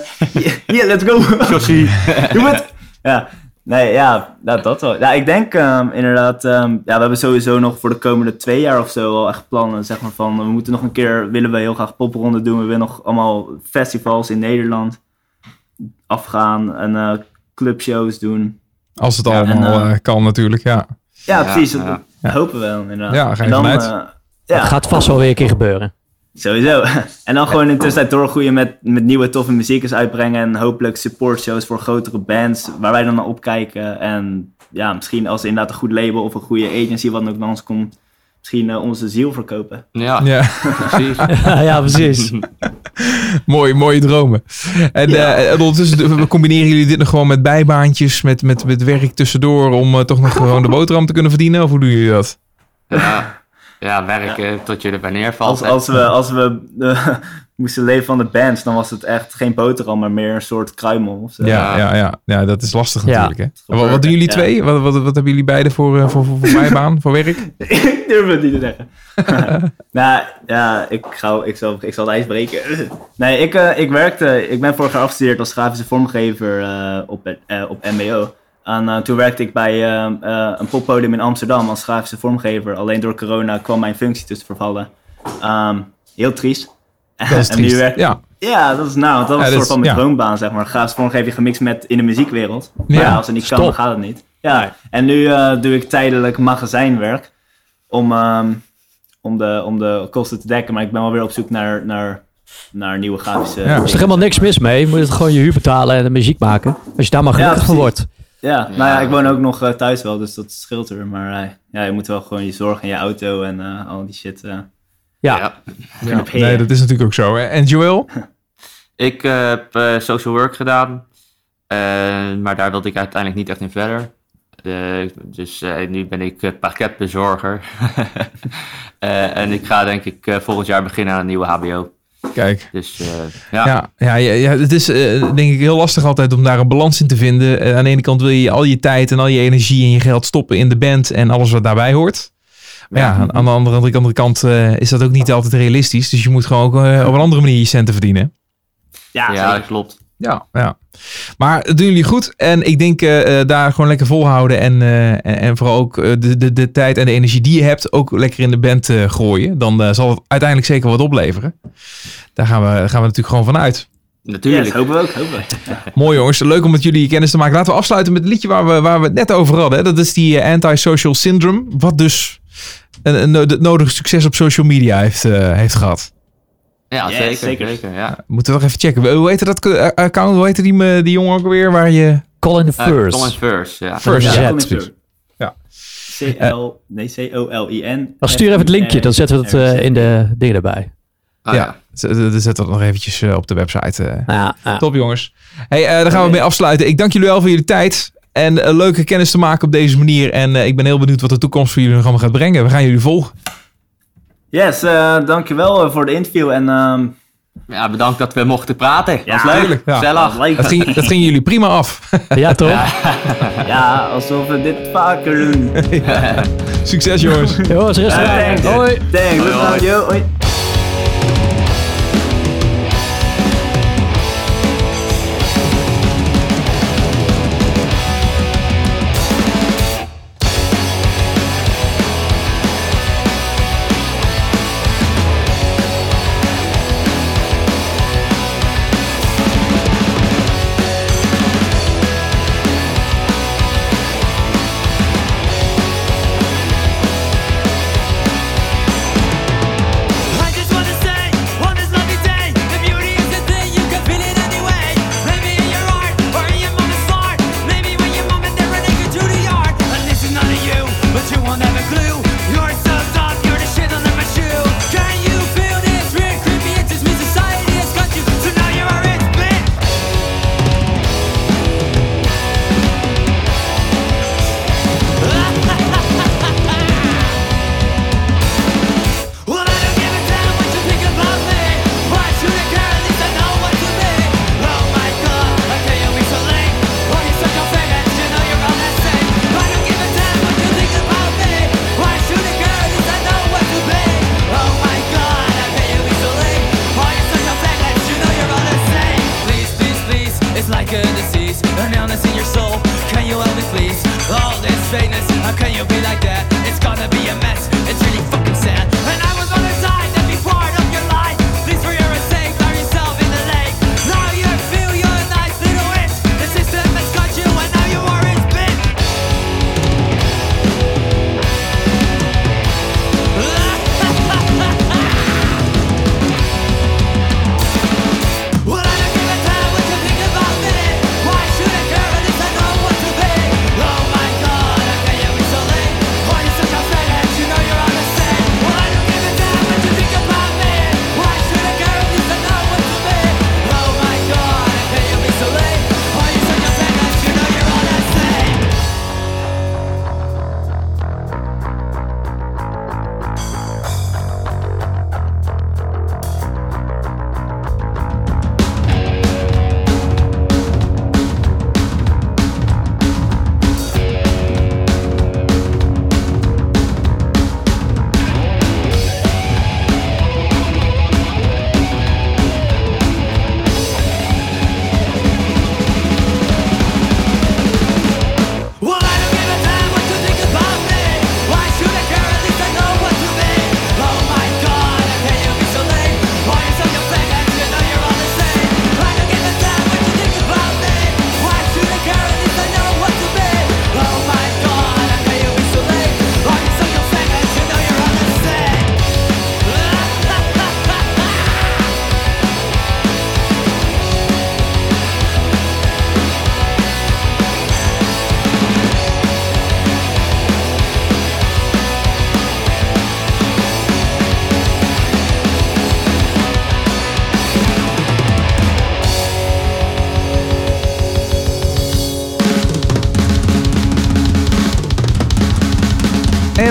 yeah, let's go! Doe het! Ja, nee, ja, nou, dat wel. Ja, ik denk ehm, inderdaad, ehm, ja, we hebben sowieso nog voor de komende twee jaar of zo al echt plannen, zeg maar van, we moeten nog een keer, willen we heel graag popronde doen, we willen nog allemaal festivals in Nederland afgaan en eh, clubshows doen. Als het Ja, allemaal en, eh, eh, kan natuurlijk, ja. Ja, Ja, precies, dat, ja. hopen we wel inderdaad. Ja, ga je En dan, Dat ja, gaat vast wel weer een keer gebeuren. Sowieso. En dan gewoon in de tussentijd doorgroeien met, met nieuwe toffe muziekers uitbrengen. En hopelijk support shows voor grotere bands waar wij dan naar opkijken. En ja, misschien als inderdaad een goed label of een goede agency wat ook naar ons komt. Misschien eh, onze ziel verkopen. ja, Ja, precies. ja, precies. mooi, mooie dromen. En, Ja. eh, en ondertussen combineren jullie dit nog gewoon met bijbaantjes, met, met, met werk tussendoor om eh, toch nog gewoon de boterham te kunnen verdienen? Of hoe doen jullie dat? Ja, ja werken tot je erbij neervalt. Als, als we, als we eh, moesten leven van de bands, dan was het echt geen boterham, maar meer een soort kruimel. Of zo. Ja, ja, ja. ja dat is lastig Ja. natuurlijk. Hè? Wat, wat doen jullie Ja. twee? Wat, wat, wat hebben jullie beiden voor, eh, voor, voor, voor bijbaan, voor werk? ik durf het niet te zeggen. nou, ja, ik, ga, ik, zal, ik zal het ijs breken. nee, ik, eh, ik werkte, ik ben vorig jaar afgestudeerd als grafische vormgever eh, op, eh, op MBO. En eh, toen werkte ik bij eh, eh, een poppodium in Amsterdam als grafische vormgever. Alleen door corona kwam mijn functie dus te vervallen. Ehm, heel triest. Dat is En nu triest. werk- Ja, ja, dat is nou, dat was Ja, een soort van mijn ja. droombaan, zeg maar. Grafische vormgeving gemixt met in de muziekwereld. Maar Ja, ja, als het niet kan, dan gaat het niet. Ja, en nu doe ik tijdelijk magazijnwerk om, ehm, om, de, om de kosten te dekken. Maar ik ben wel weer op zoek naar, naar, naar nieuwe grafische... Ja. Er is er helemaal niks mis mee. Je moet het gewoon je huur betalen en de muziek maken. Als je daar maar gelukkig van precies. wordt. Ja, nou ja, ik woon ook nog eh, thuis wel, dus dat scheelt er. Maar eh, ja, je moet wel gewoon je zorg en je auto en eh, al die shit... eh, Ja, Ja. ja. Nee, dat is natuurlijk ook zo. hè. En Joel? Ik heb eh, social work gedaan, maar daar wilde ik uiteindelijk niet echt in verder. Dus eh, nu ben ik eh, pakketbezorger. Eh, en ik ga denk ik eh, volgend jaar beginnen aan een nieuwe HBO. Kijk. Dus eh, ja. Ja, ja, het is eh, denk ik heel lastig altijd om daar een balans in te vinden. Aan de ene kant wil je al je tijd en al je energie en je geld stoppen in de band en alles wat daarbij hoort. Maar ja, aan, aan de andere, aan de andere kant eh, is dat ook niet altijd realistisch. Dus je moet gewoon ook eh, op een andere manier je centen verdienen. ja, ja, zeker. klopt. Ja, ja. Maar doen jullie goed. En ik denk eh, eh, daar gewoon lekker volhouden. En, eh, en, en vooral ook de, de, de tijd en de energie die je hebt ook lekker in de band eh, gooien. Dan eh, zal het uiteindelijk zeker wat opleveren. Daar gaan we, gaan we natuurlijk gewoon vanuit. Natuurlijk. Yes, hopen we ook, hopen we. Mooi jongens, leuk om met jullie kennis te maken. Laten we afsluiten met het liedje waar we, waar we het net over hadden. hè. Dat is die Antisocial Syndrome. Wat dus een, een, het nodige succes op social media heeft, eh, heeft gehad. Ja, Yes, zeker. zeker. zeker. ja. Moeten we toch even checken. Hoe heette dat eh, account? Hoe heette die, eh, die jongen ook weer? Waar je... Colin Eh, First. Colin First, ja. First, Ja, ja, door. Ja. C-L, nee, C-O-L-I-N. Dan stuur even het linkje, dan zetten we het eh, in de dingen erbij. Ah, ja, zet zet dat nog eventjes eh, op de website. eh. Ja, ja. Top jongens. Hey, eh, daar gaan we mee afsluiten. Ik dank jullie wel voor jullie tijd. En eh, leuke kennis te maken op deze manier. En eh, ik ben heel benieuwd wat de toekomst voor jullie nog allemaal gaat brengen. We gaan jullie volgen. Yes, eh, dankjewel eh, voor de interview. En ehm, Ja, bedankt dat we mochten praten. Ja, was leuk. tuurlijk, ja. Gezellig. leuk. Dat ging, dat ging jullie prima af. ja toch? Ja, alsof we dit vaker doen. Succes jongens. Jongens, rustig. Hoi. Thanks, Hoi, hoi. hoi.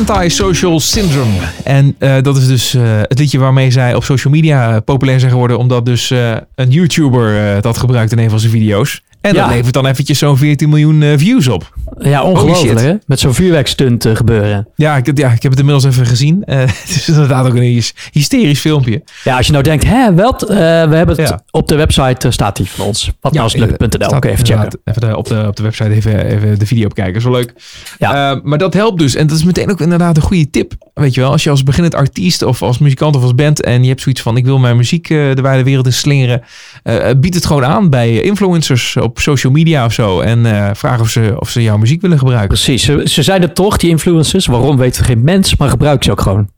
Anti-Social Syndrome. En eh, dat is dus eh, het liedje waarmee zij op social media populair zijn geworden. Omdat dus eh, een YouTuber eh, dat gebruikt in een van zijn video's. En dat Ja. levert dan eventjes zo'n 14 miljoen eh, views op. Ja, ongelooflijk hè? Met zo'n vuurwerkstunt eh, gebeuren. Ja ik, ja, ik heb het inmiddels even gezien. Eh, het is inderdaad ook een hys- hysterisch filmpje. Ja, als je nou denkt, hè, wat? We hebben het Ja. op de website, staat die van ons. Watnauslucht.nl. Staat Oké, even checken. Even de- op, de, op de website even, even de video bekijken. Is wel leuk. Ja. Maar dat helpt dus. En dat is meteen ook inderdaad een goede tip. Weet je wel, als je als beginnend artiest of als muzikant of als band en je hebt zoiets van ik wil mijn muziek de wijde wereld in slingeren. Eh, eh, bied het gewoon aan bij influencers op social media of zo. En eh, vraag of ze, of ze jouw muziek willen gebruiken. Precies, ze, ze zijn er toch, die influencers. Waarom weten geen mens, maar gebruik ze ook gewoon.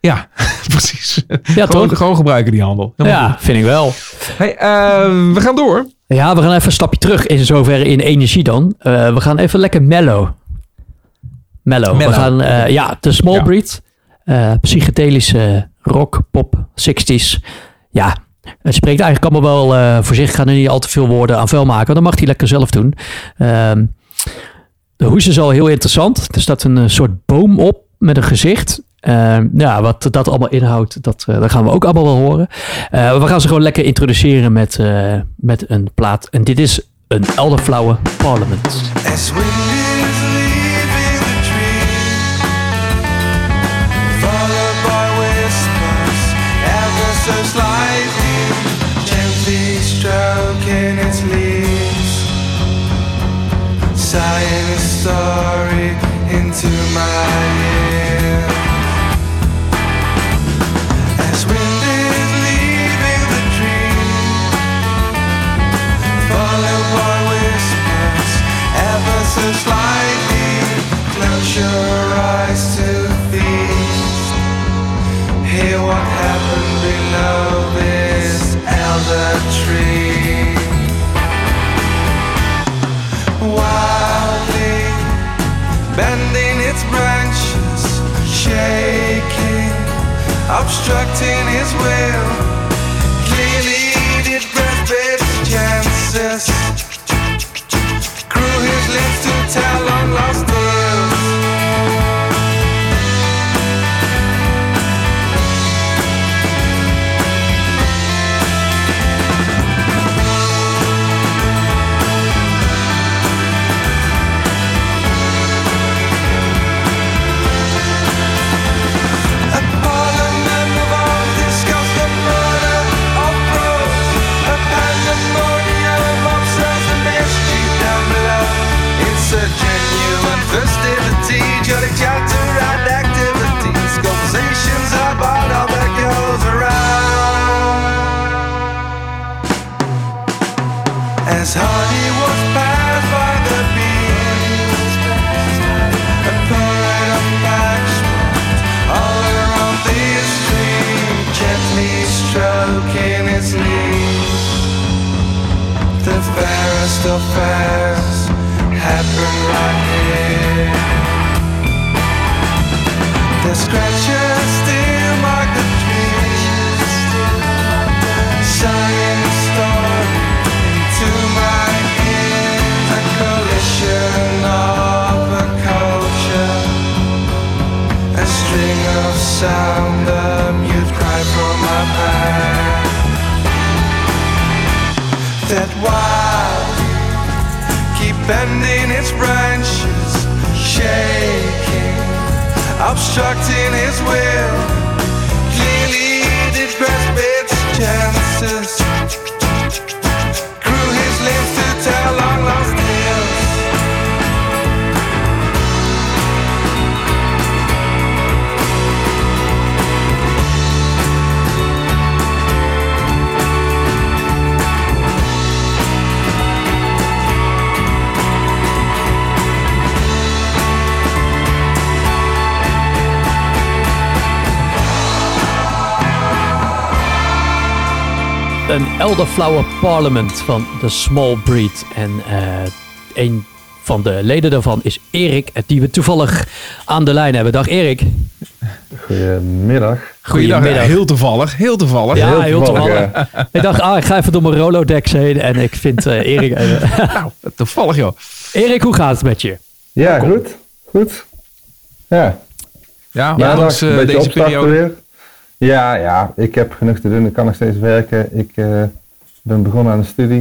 Ja, precies. Ja, gewoon, toch? gewoon gebruiken die handel. Helemaal Ja, goed. vind ik wel. Hey, we gaan door. Ja, we gaan even een stapje terug in zoverre in energie dan. We gaan even lekker mellow. Mellow. Mellow. We gaan, ja, de small breed. psychedelische rock, pop, 60s. Ja, het spreekt eigenlijk allemaal wel eh, voor zich. Ik ga er niet al te veel woorden aan vuil maken. Dat mag hij lekker zelf doen. Ehm, de hoes is al heel interessant. Er staat een eh, soort boom op met een gezicht. Ehm, ja, wat dat allemaal inhoudt, dat, eh, dat gaan we ook allemaal wel horen. We gaan ze gewoon lekker introduceren met, met een plaat. En dit is een Elderflower Parliament. As sighing a story into my ear. As wind is leaving the tree, followed by whispers, ever so slightly. Close your eyes to feast. Hear what happened below this elder tree. Bending its branches, shaking, obstructing his will. Clearly did its chances. Grew his lips to activities. Conversations about all that goes around. As honey was passed by the bees, a parade of all around this gently stroking its. The fairest of fairs right here. Sound, a mute cry from my. That wild keep bending its branches, shaking, obstructing his will. Clearly did grasp its chances. Een Elderflower Parliament van The Small Breed. En eh, een van de leden daarvan is Erik, die we toevallig aan de lijn hebben. Dag Erik. Goedemiddag. Ja, heel toevallig. Heel toevallig. Ja, heel toevallig, toevallig. Ik dacht, ah, ik ga even door mijn Rolodex heen en ik vind eh, Erik. Nou, toevallig joh. Erik, hoe gaat het met je? Ja, goed. Goed. Ja. Ja, Ja, Maandag ondanks eh, deze periode. weer. Ja, ja, ik heb genoeg te doen. Ik kan nog steeds werken. Ik eh, ben begonnen aan de studie.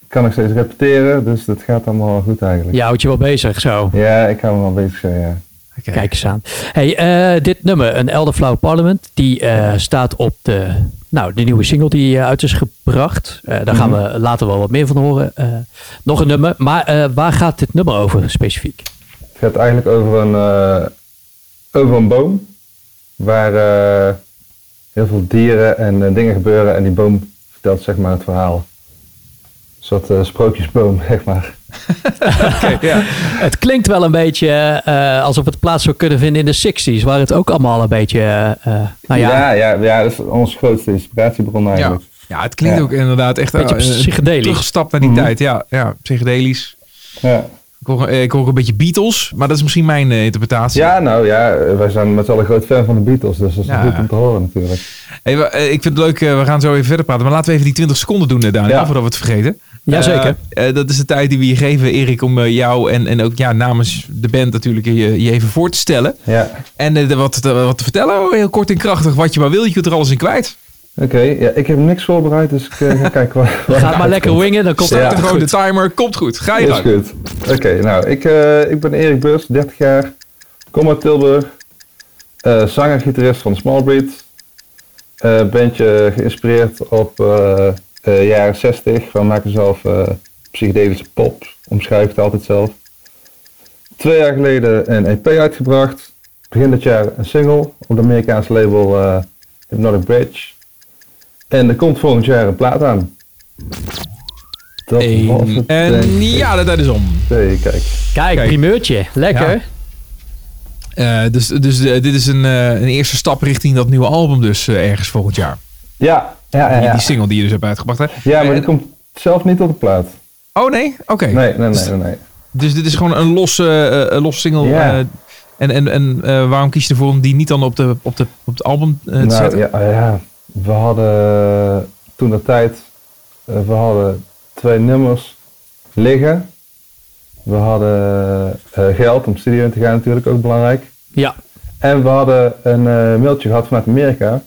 Ik kan nog steeds repeteren, dus dat gaat allemaal goed eigenlijk. Je houdt je wel bezig zo. Ja, ik hou me wel bezig zo, ja. Kijk eens aan. Hey, eh, dit nummer, een Elderflower Parliament, die eh, staat op de, nou, de nieuwe single die uit is gebracht. Daar gaan we later wel wat meer van horen. Nog een nummer, maar waar gaat dit nummer over specifiek? Het gaat eigenlijk over een, over een boom. Waar eh, heel veel dieren en eh, dingen gebeuren. En die boom vertelt zeg maar het verhaal. Een soort eh, sprookjesboom, zeg maar. Het klinkt wel een beetje eh, alsof het plaats zou kunnen vinden in de 60s, waar het ook allemaal een beetje, nou ja, ja, ja, ja, dat is onze grootste inspiratiebron Ja. eigenlijk. ja, het klinkt Ja. ook inderdaad echt Beetje eh, psychedelisch. teruggestapt naar die Mhm. tijd. Ja, ja, psychedelisch. Ja. Ik hoor, eh, ik hoor een beetje Beatles, maar dat is misschien mijn eh, interpretatie. ja, nou ja, wij zijn met z'n allen groot fan van de Beatles. Dus dat is Ja. goed om te horen natuurlijk. Hey, eh, ik vind het leuk, eh, we gaan zo even verder praten. Maar laten we even die 20 seconden doen, eh, Daniel, Ja. voordat we het vergeten. Jazeker. Eh, eh, dat is de tijd die we je geven, Erik, om eh, jou en, en ook ja, namens de band natuurlijk je, je even voor te stellen. Ja, En eh, wat, te- wat te vertellen, oh, heel kort en krachtig, wat je maar wil. Je kunt er alles in kwijt. Oké. Ja, ik heb niks voorbereid, dus ik eh, ga kijken waar, waar Ga het maar lekker wingen, dan komt Ja. het gewoon de timer, komt goed. Ga je Is gang. goed. Oké, nou, ik, eh, ik ben Erik Beurs, 30 jaar. Kom uit Tilburg. Eh, zanger, gitarist van Small Breed. Eh bandje geïnspireerd op eh, eh, jaren 60. We maken zelf eh, psychedelische pop. Omschrijf het altijd zelf. Twee jaar geleden een EP uitgebracht. Begin dit jaar een single op de Amerikaanse label eh Hypnotic Bridge. En er komt volgend jaar een plaat aan. Dat was Eén. het, En ja, de tijd is om. Twee, kijk. Kijk, Kijk. primeurtje. Lekker. Ja. Eh, dus dus eh, dit is een, eh, een eerste stap richting dat nieuwe album dus eh, ergens volgend jaar. Ja, ja, ja. Die, ja. die single die je dus hebt uitgebracht. Hè? Ja, maar die komt zelf niet op de plaat. Oh nee? Oké. Nee, nee, Dus- nee, nee. nee. Dus dit is gewoon een losse, eh, losse single. Ja. eh, en en, en eh, waarom kies je ervoor om die niet dan op, de, op, de, op het album eh, te nou, zetten? ja, ja, we hadden toen de tijd, eh, we hadden twee nummers liggen. We hadden eh, geld om studio in te gaan natuurlijk, ook belangrijk. Ja. En we hadden een eh, mailtje gehad vanuit Amerika,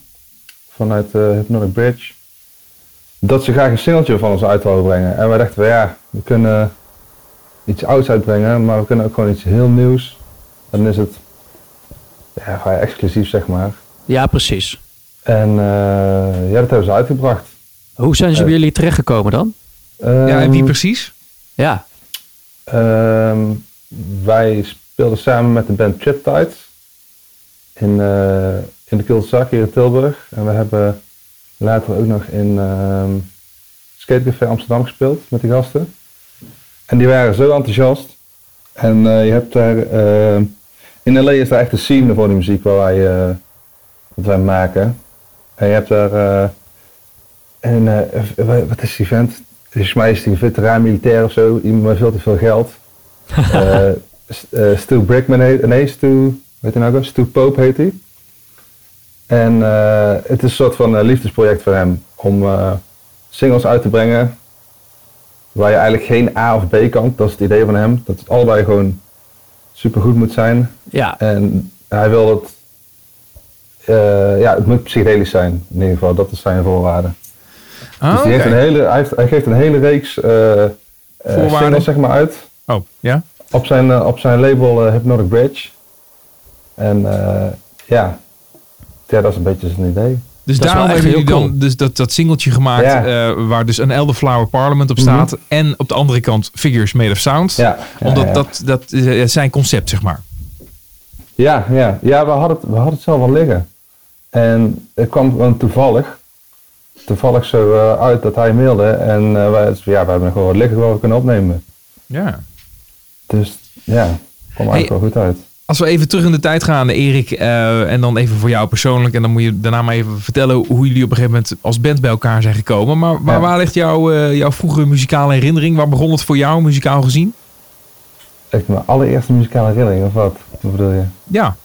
vanuit Hypnotic Bridge, dat ze graag een singeltje van ons uit wilden brengen. En wij dachten van ja, we kunnen iets ouds uitbrengen, maar we kunnen ook gewoon iets heel nieuws. Dan is het ja, vrij exclusief zeg maar. ja, precies. En eh, ja, dat hebben ze uitgebracht. Hoe zijn ze bij jullie terechtgekomen dan? ja, en wie Ehm, precies? Ja. Ehm, wij speelden samen met de band Triptides in, eh in de Kultzak hier in Tilburg. En we hebben later ook nog in ehm Skatecafé Amsterdam gespeeld met die gasten. En die waren zo enthousiast. En eh, je hebt daar, ehm, in LA is daar echt een scene voor die muziek waar wij, eh, wat wij maken. En je hebt daar, eh, en, eh, wat is die vent? Volgens mij is hij een veteraan militair of zo, iemand met veel te veel geld. Eh, Stu Brickman heet, nee, Stu, weet je nou ook, Stu Pope heet hij. En het is een soort van liefdesproject voor hem om singles uit te brengen waar je eigenlijk geen A of B kant, dat is het idee van hem, dat het allebei gewoon super goed moet zijn. Ja. En hij wil het, eh, ja, het moet psychedelisch zijn, in ieder geval, dat is zijn voorwaarde. Ah, dus die heeft een hele, hij, heeft, hij geeft een hele reeks eh eh, Voorwaarden? singles zeg maar uit Oh, ja? op zijn, op zijn label Hypnotic Bridge. En eh, ja. ja, dat is een beetje zijn idee. Dus Dat daarom hebben jullie dan cool. dus dat, dat singeltje gemaakt Ja. eh, waar dus een Elderflower Parliament op staat. En op de andere kant Figures Made of Sound. Ja, ja, Omdat ja. dat, dat zijn concept, zeg maar. Ja, ja. ja we, hadden het, we hadden het zelf al liggen. En het kwam gewoon toevallig. Toevallig zo eh, uit dat hij mailde. En eh, wij, ja, we hebben gewoon wat liggen waar we kunnen opnemen. Ja. Dus ja, kwam eigenlijk wel goed uit. Als we even terug in de tijd gaan, Erik, eh, en dan even voor jou persoonlijk. En dan moet je daarna maar even vertellen hoe jullie op een gegeven moment als band bij elkaar zijn gekomen. Maar, maar Ja. waar ligt jouw, eh, jouw vroege muzikale herinnering? Waar begon het voor jou, muzikaal gezien? Echt mijn allereerste muzikale herinnering, of wat? Wat bedoel je? Ja.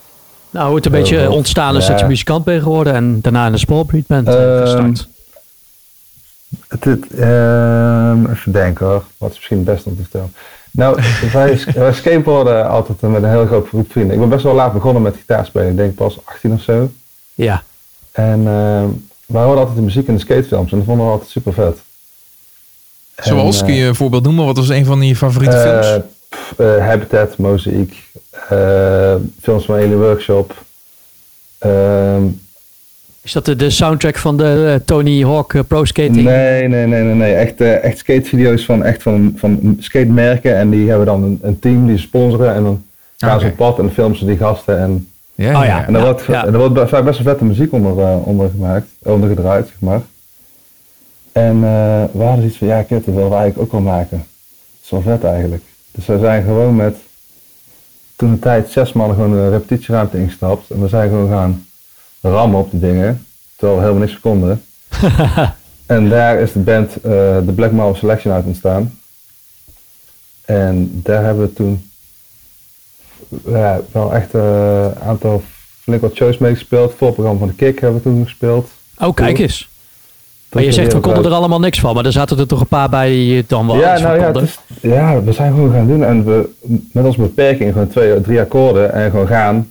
Nou, hoe het een Heel beetje ontstaan is Ja. dat je muzikant bent geworden en daarna in de small breed bent eh, Ehm, gestart. Het, het, ehm, even denken hoor, wat is misschien het beste om te vertellen. Nou, wij, wij skateboarden altijd met een heel groot groep vrienden. Ik ben best wel laat begonnen met gitaarspelen. Ik denk pas 18 of zo. Ja. En uh, we hoorden altijd de muziek in de skatefilms. En dat vonden we altijd super vet. Zoals, En, kun je een voorbeeld noemen? Wat was een van je favoriete eh, films? Eh, Habitat, Mosaic, eh, films van Alien Workshop. Ehm, Is dat de, de soundtrack van de eh, Tony Hawk Pro Skating? nee, nee, nee, nee, nee. Echt, eh, echt skatevideo's van, echt van, van skatemerken. En die hebben dan een, een team die sponsoren. En dan gaan ze op pad en dan filmen ze die gasten. En, Ja, oh ja. en daar wordt, ja. wordt vaak best wel vette muziek onder, eh, onder gemaakt. Onder gedraaid, zeg maar. En eh, we hadden iets van, ja, kut, dat willen we eigenlijk ook wel maken. Dat is wel vet eigenlijk. Dus we zijn gewoon met, toen de tijd, zes mannen gewoon de repetitieruimte ingestapt. En we zijn gewoon gaan rammen op die dingen. Terwijl we helemaal niks konden. en daar is de band eh, de Black Marble Selection uit ontstaan. En daar hebben we toen ja, wel echt eh, een aantal flink wat shows mee gespeeld. Voorprogramma van de Kick hebben we toen gespeeld. Oh, kijk eens. Maar je zegt, we konden er allemaal niks van. Maar er zaten er toch een paar bij die je dan wel ja, nou ja, is, ja, we zijn gewoon gaan doen en we met onze beperking gewoon twee, drie akkoorden en gewoon gaan.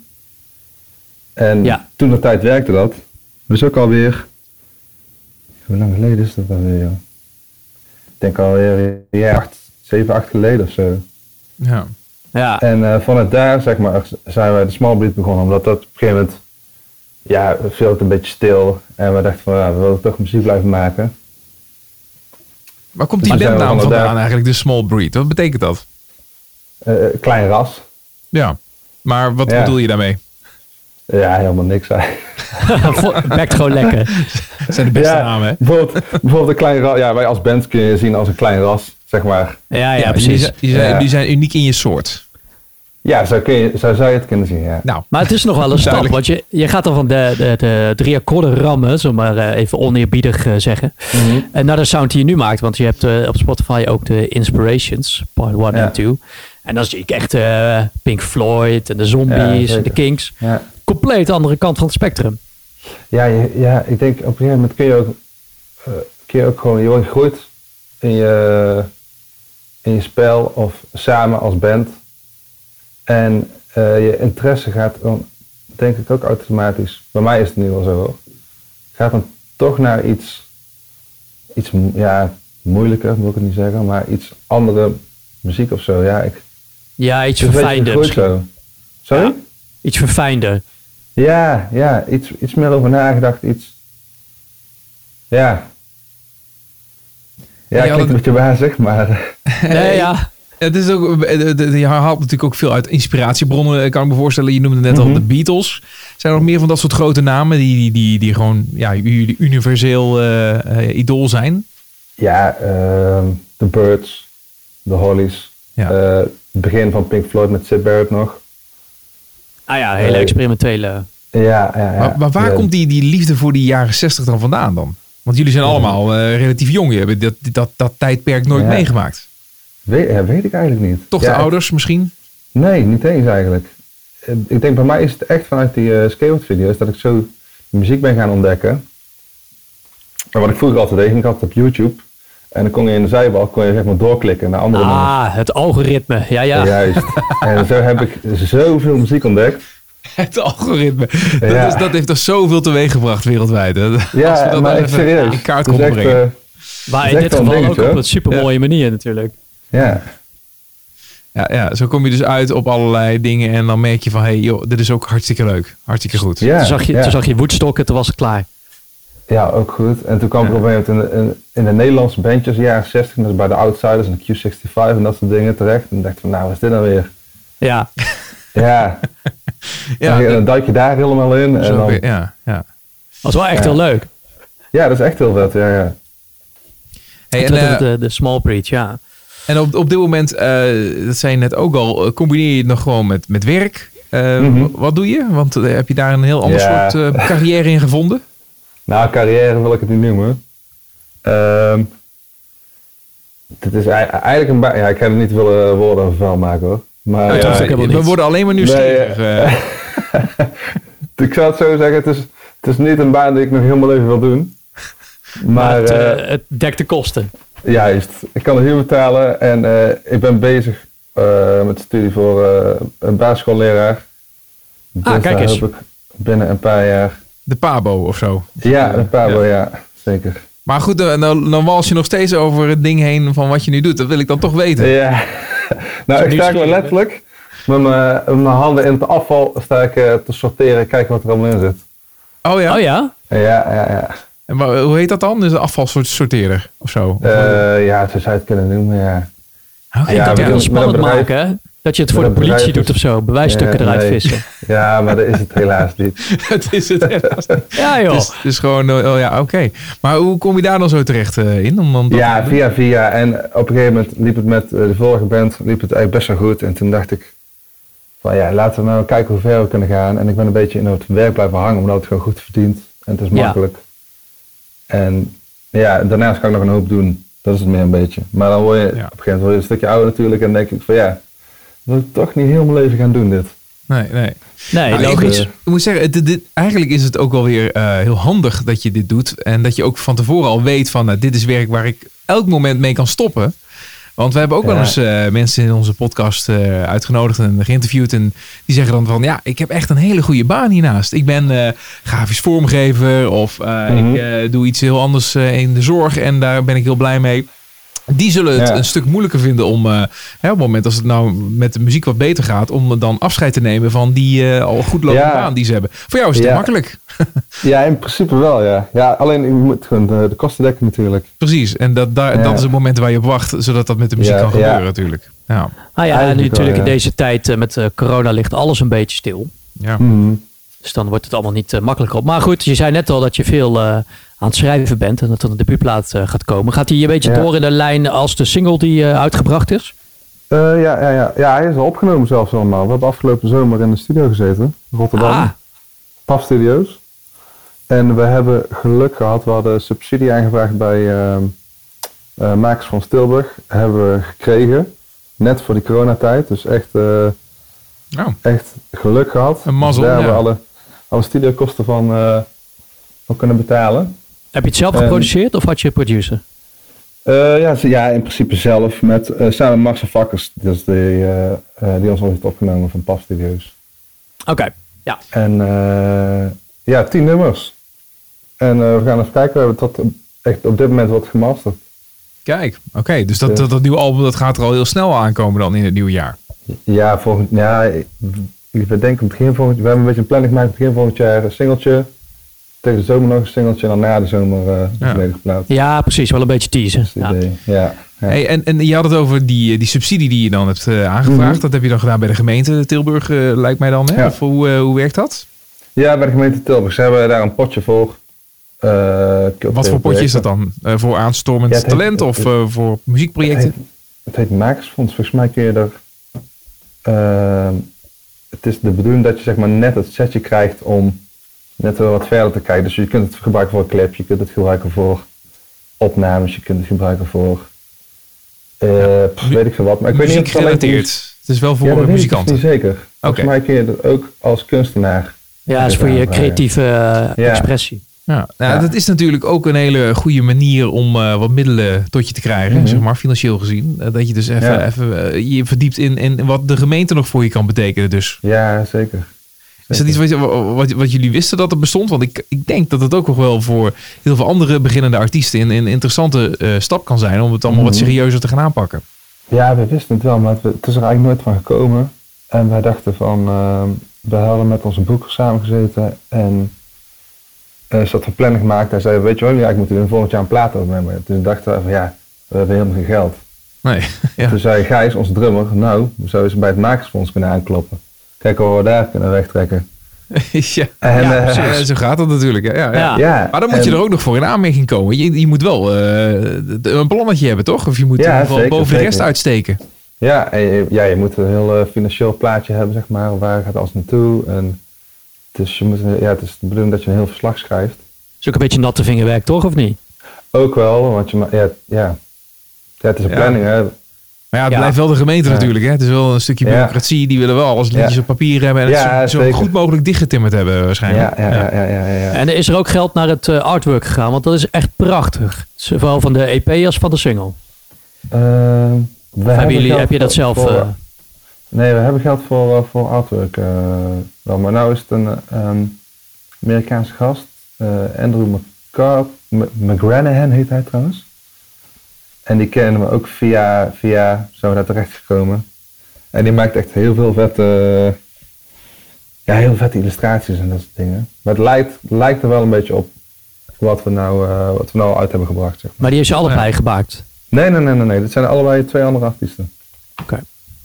En Ja. toen de tijd werkte dat. Dus ook alweer, hoe lang geleden is dat alweer? joh? Ik denk alweer een jaar acht, zeven, acht geleden of zo. Ja. Ja. En eh, vanuit daar, zeg maar, zijn wij de Small Breed begonnen. Omdat dat op een gegeven moment, ja, viel het een beetje stil. En we dachten van, ja, we willen toch muziek blijven maken. Waar komt die bandnaam van vandaan daar- eigenlijk, de Small Breed? Wat betekent dat? Eh, eh, klein ras. Ja. Maar wat Ja. bedoel je daarmee? Ja, helemaal niks eigenlijk. Het werkt gewoon lekker. Dat zijn de beste ja, namen, hè? Bijvoorbeeld, bijvoorbeeld een klein ras. Ja, wij als band kun je zien als een klein ras, zeg maar. Ja, ja, die precies. zijn, die, zijn, Ja. die zijn uniek in je soort. Ja, zo, kun je, zo zou je het kunnen zien, ja. Nou, Maar het is nog wel een stap, want je, je gaat dan van de, de, de drie akkoorden rammen, we maar eh, even oneerbiedig eh, zeggen. Mhm. En naar de sound die je nu maakt, want je hebt eh, op Spotify ook de Inspirations, part 1 Ja. en 2. En dan zie ik echt eh, Pink Floyd en de Zombies, Ja, en de. Kings. Ja, Compleet andere kant van het spectrum. ja, je- ja, ik denk op een gegeven moment kun je ook, eh, kun je ook gewoon, je wordt gegroeid in je, in je spel of samen als band. En eh, je interesse gaat dan, denk ik ook automatisch, bij mij is het nu wel zo hoor, gaat dan toch naar iets, iets ja, moeilijker, moet ik het niet zeggen, maar iets andere muziek of zo. Ja, ik, Ja, iets verfijnder zo. Sorry? Ja. Iets verfijnder. Ja, ja, iets, iets meer over nagedacht, iets. Ja. Ja, ik klinkt een beetje wazig, maar. Nee, ja. het is ook, eh, de- de- je haalt natuurlijk ook veel uit inspiratiebronnen, kan ik me voorstellen. Je noemde net al Mhm. de Beatles. Zijn er nog meer van dat soort grote namen die, die, die, die gewoon ja, jullie universeel eh, eh, idool zijn? Ja, ehm The Birds, The Hollies. Ja. eh, het begin van Pink Floyd met Sid Barrett nog. Ah ja, hele Eh, experimentele. Ja, ja, ja. maar, maar waar Ja, komt die, die liefde voor die jaren 60 dan vandaan dan? Want jullie zijn allemaal eh, relatief jong. Je hebt dat, dat, dat tijdperk nooit Ja. meegemaakt. Weet, ja, weet ik eigenlijk niet. Toch Ja, de ouders misschien? Nee, niet eens eigenlijk. Eh, Ik denk bij mij is het echt vanuit die uh, skateboardvideo's dat ik zo muziek ben gaan ontdekken. En wat ik vroeger altijd deed, ging ik altijd op YouTube. En dan kon je in de zijbalk kon je zeg maar doorklikken naar andere nummers. Ah, het algoritme. Ja, ja. Juist. En zo heb ik zoveel muziek ontdekt. Het algoritme. Dat, Ja. is, dat heeft er zoveel teweeg gebracht wereldwijd. hè. Als we Ja, dat maar echt even serieus. in kaart echt, brengen. eh, Maar in dit geval ook op een supermooie manier natuurlijk. Ja. Ja, ja, zo kom je dus uit op allerlei dingen en dan merk je van, hé hey, joh, dit is ook hartstikke leuk. Hartstikke goed. Ja, toen, zag je, ja. toen zag je Woodstock en toen was het klaar. ja, ook goed. En toen kwam ik op een gegeven moment in de, in, in de Nederlandse bandjes, jaren 60, dus bij de Outsiders en de Q65 en dat soort dingen terecht. En dacht ik van, nou, wat is dit nou weer? Ja, Ja, Ja, en dan duik je daar helemaal in. En zo dan, weer- ja, ja. was wel echt Ja. heel leuk. ja, dat is echt heel vet. Ja, ja. Hey, en, eh, de, de small breed, ja. En op, op dit moment, eh, dat zei je net ook al, eh, combineer je het nog gewoon met, met werk. Eh, Mhm. Wat doe je? Want heb je daar een heel ander Ja. soort eh, carrière in gevonden? Nou, carrière wil ik het niet noemen. Ehm dit is ei- eigenlijk een baan. Ja, ik ga er niet willen woorden vuil maken hoor. Maar Nou, ja, helemaal we worden alleen maar nieuwsgierig. eh. ik zou het zo zeggen, het is, het is niet een baan die ik nog heel mijn leven wil doen. Maar Maar, het, het dekt de kosten. Juist, ik kan de huur betalen en eh, ik ben bezig eh, met studie voor eh, een basisschoolleraar. Dus Ah, kijk eens. hoop ik binnen een paar jaar. De Pabo of zo. Ja, een paar Ja. zeker. Maar goed, dan, dan, dan wals je nog steeds over het ding heen van wat je nu doet. Dat wil ik dan toch weten. Ja, nou, ik sta gewoon letterlijk met mijn, met mijn handen in het afval sta ik te sorteren, kijken wat er allemaal in zit. Oh ja? Oh ja? Ja, ja, ja. En maar, hoe heet dat dan? Dus een afvalsorteerder of zo? Of- Eh, ja, zo zou je het kunnen noemen, ja. Ik ja, het een- heel spannend bedrijf- maken, hè? Dat je het voor de politie bedrijf doet is- of zo. Bewijsstukken Ja, eruit nee. vissen. Ja, maar dat is het helaas niet. het is het helaas niet. Ja joh. Dus, dus gewoon, eh, oh ja, oké. Maar hoe kom je daar dan zo terecht eh, in? Om dan dat Ja, via via. En op een gegeven moment liep het met de vorige band liep het eigenlijk best wel goed. En toen dacht ik van ja, laten we nou kijken hoe ver we kunnen gaan. En ik ben een beetje in het werk blijven hangen, omdat het gewoon goed verdient. En het is Ja. En ja, daarnaast kan ik nog een hoop doen. Dat is het meer een beetje. Maar dan word je, op een gegeven moment word je een stukje ouder natuurlijk. En denk ik van ja, wil ik toch niet heel mijn leven gaan doen dit. Nee, nee. Nee, Nou, ik, logisch. moet, ik moet zeggen, dit, dit- eigenlijk is het ook wel weer eh, heel handig dat je dit doet. En dat je ook van tevoren al weet van, nou, dit is werk waar ik elk moment mee kan stoppen. Want we hebben ook wel eens eh, mensen in onze podcast eh, uitgenodigd en geïnterviewd. En die zeggen dan van, ja, ik heb echt een hele goede baan hiernaast. Ik ben eh, grafisch vormgever of Mhm. ik doe iets heel anders in de zorg. En daar ben ik heel blij mee. Die zullen het Ja. een stuk moeilijker vinden om, eh, hè, op het moment als het nou met de muziek wat beter gaat, om dan afscheid te nemen van die eh, al goed lopende Ja. baan die ze hebben. Voor jou is het Ja. makkelijk. Ja, in principe wel ja. Ja, alleen je moet gewoon de, de kosten dekken natuurlijk. Precies. En dat, daar, Ja. dat is het moment waar je op wacht, zodat dat met de muziek Ja, kan ja. gebeuren natuurlijk. Ja. Nou ja, en natuurlijk in deze tijd eh, met eh, corona ligt alles een beetje stil. Ja. Mhm. Dus dan wordt het allemaal niet makkelijker op. Maar goed, je zei net al dat je veel eh, aan het schrijven bent en dat er een debuutplaat eh, gaat komen. Gaat die een beetje Ja. door in de lijn als de single die eh, uitgebracht is? Eh, ja, ja, ja. ja, hij is al opgenomen zelfs allemaal. We hebben afgelopen zomer in de studio gezeten, Rotterdam. Ah, PAF Studios. En we hebben geluk gehad, we hadden subsidie aangevraagd bij ehm, eh, makers van Stilburg. Hebben we gekregen, net voor die coronatijd. Dus echt, eh, Nou, echt geluk gehad. Een mazzel, Dus daar ja. hebben we alle, alle studiokosten van, eh, van kunnen betalen. Heb je het zelf Ehm, geproduceerd of had je een producer? Eh, ja, ja, in principe zelf. Met, eh, samen met Marcel Vakkers, dat is die, eh, eh, die ons al heeft opgenomen van PAF Studios. Oké, ja. En eh, ja, tien nummers. En eh, we gaan even kijken. We hebben tot echt op dit moment wat gemasterd. kijk. Oké, dus dat, dat, dat nieuwe album dat gaat er al heel snel aankomen dan in het nieuwe jaar. Ja, volgend ja, ik, ik denk op begin volgend We hebben een beetje een planning gemaakt. Begin volgend jaar een singeltje. Tegen de zomer nog een singeltje. En dan na de zomer eh de Ja. plaat. Ja, precies. Wel een beetje teasen. Het Ja. Ja. Hey, en, en je had het over die, die subsidie die je dan hebt eh, aangevraagd. Mhm. Dat heb je dan gedaan bij de gemeente Tilburg, eh, lijkt mij dan. Hè? Ja. Of hoe, eh, hoe werkt dat? ja, bij de gemeente Tilburg. Ze hebben daar een potje voor. Eh, Wat voor potje is dat dan? Eh, voor aanstormend Ja, het heet- talent of het- eh, voor Het muziekprojecten? heet, het heet Makersfonds. Volgens mij kun je er... ehm, het is de bedoeling dat je zeg maar net het setje krijgt om net wel wat verder te kijken. Dus je kunt het gebruiken voor een clip, je kunt het gebruiken voor opnames, je kunt het gebruiken voor... eh, pff, weet ik veel wat. Maar ik weet niet of het gerelateerd. Het is wel voor Ja, dat muzikanten. niet zeker. Volgens Oké. mij kun je het ook als kunstenaar. Ja, is voor je creatieve eh, Ja. expressie. Ja, nou, Ja. dat is natuurlijk ook een hele goede manier om eh, wat middelen tot je te krijgen, Mhm. zeg maar, financieel gezien. Dat je dus even, Ja. even je verdiept in, in wat de gemeente nog voor je kan betekenen. Dus. Ja, zeker. Is dat iets wat, wat, wat jullie wisten dat het bestond? Want ik, ik denk dat het ook nog wel voor heel veel andere beginnende artiesten een, een interessante eh, stap kan zijn om het allemaal wat Mhm. serieuzer te gaan aanpakken. Ja, we wisten het wel, maar het, het is er eigenlijk nooit van gekomen. En wij dachten van, ehm, we hadden met onze boeker samengezeten en uh, ze had een planning gemaakt. Hij zei, weet je wel, ja, ik moet in volgend jaar een plaat opnemen. Dus dachten we van, ja, we hebben helemaal geen geld. Nee, ja. Toen zei Gijs, onze drummer, nou, we zouden eens bij het makersfonds kunnen aankloppen. Kijken of we daar kunnen wegtrekken. ja. En, Ja, eh, Zo, zo gaat dat natuurlijk. Ja, ja, ja. Ja. ja, Maar dan moet je er ook nog voor in aanmerking komen. Je, je moet wel eh, een plannetje hebben, toch? Of je moet Ja, zeker, boven de rest uitsteken. Ja, en je, ja, je moet een heel eh, financieel plaatje hebben, zeg maar. Waar gaat alles naartoe? En dus je moet, ja, het is de bedoeling dat je een heel verslag schrijft. is ook een beetje natte vingerwerk, toch? Of niet? Ook wel, want je, ja, ja. ja het is een Ja. planning, hè. Maar ja, het Ja. blijft wel de gemeente Ja. natuurlijk. Hè? Het is wel een stukje Ja. bureaucratie. Die willen wel alles Ja. op papier hebben. En het Ja, zo, goed mogelijk dichtgetimmerd hebben waarschijnlijk. Ja, ja, ja, ja, ja, ja, ja. En is er ook geld naar het eh, artwork gegaan? Want dat is echt prachtig. Zowel van de EP als van de single. Ehm, we hebben jullie- heb je dat zelf, voor- eh? Nee, we hebben geld voor, eh, voor artwork. eh, wel. Maar nou is het een eh, ehm, Amerikaanse gast. eh, Andrew McGranahan heet hij trouwens. En die kennen we ook via, via zijn we daar terecht gekomen. En die maakt echt heel veel vette, ja, heel vette illustraties en dat soort dingen. Maar het lijkt, lijkt er wel een beetje op wat we nou, eh, wat we nou uit hebben gebracht. Zeg maar. Maar die heeft ze allebei gemaakt. Nee, nee, nee, nee, nee. Dit zijn allebei twee andere artiesten.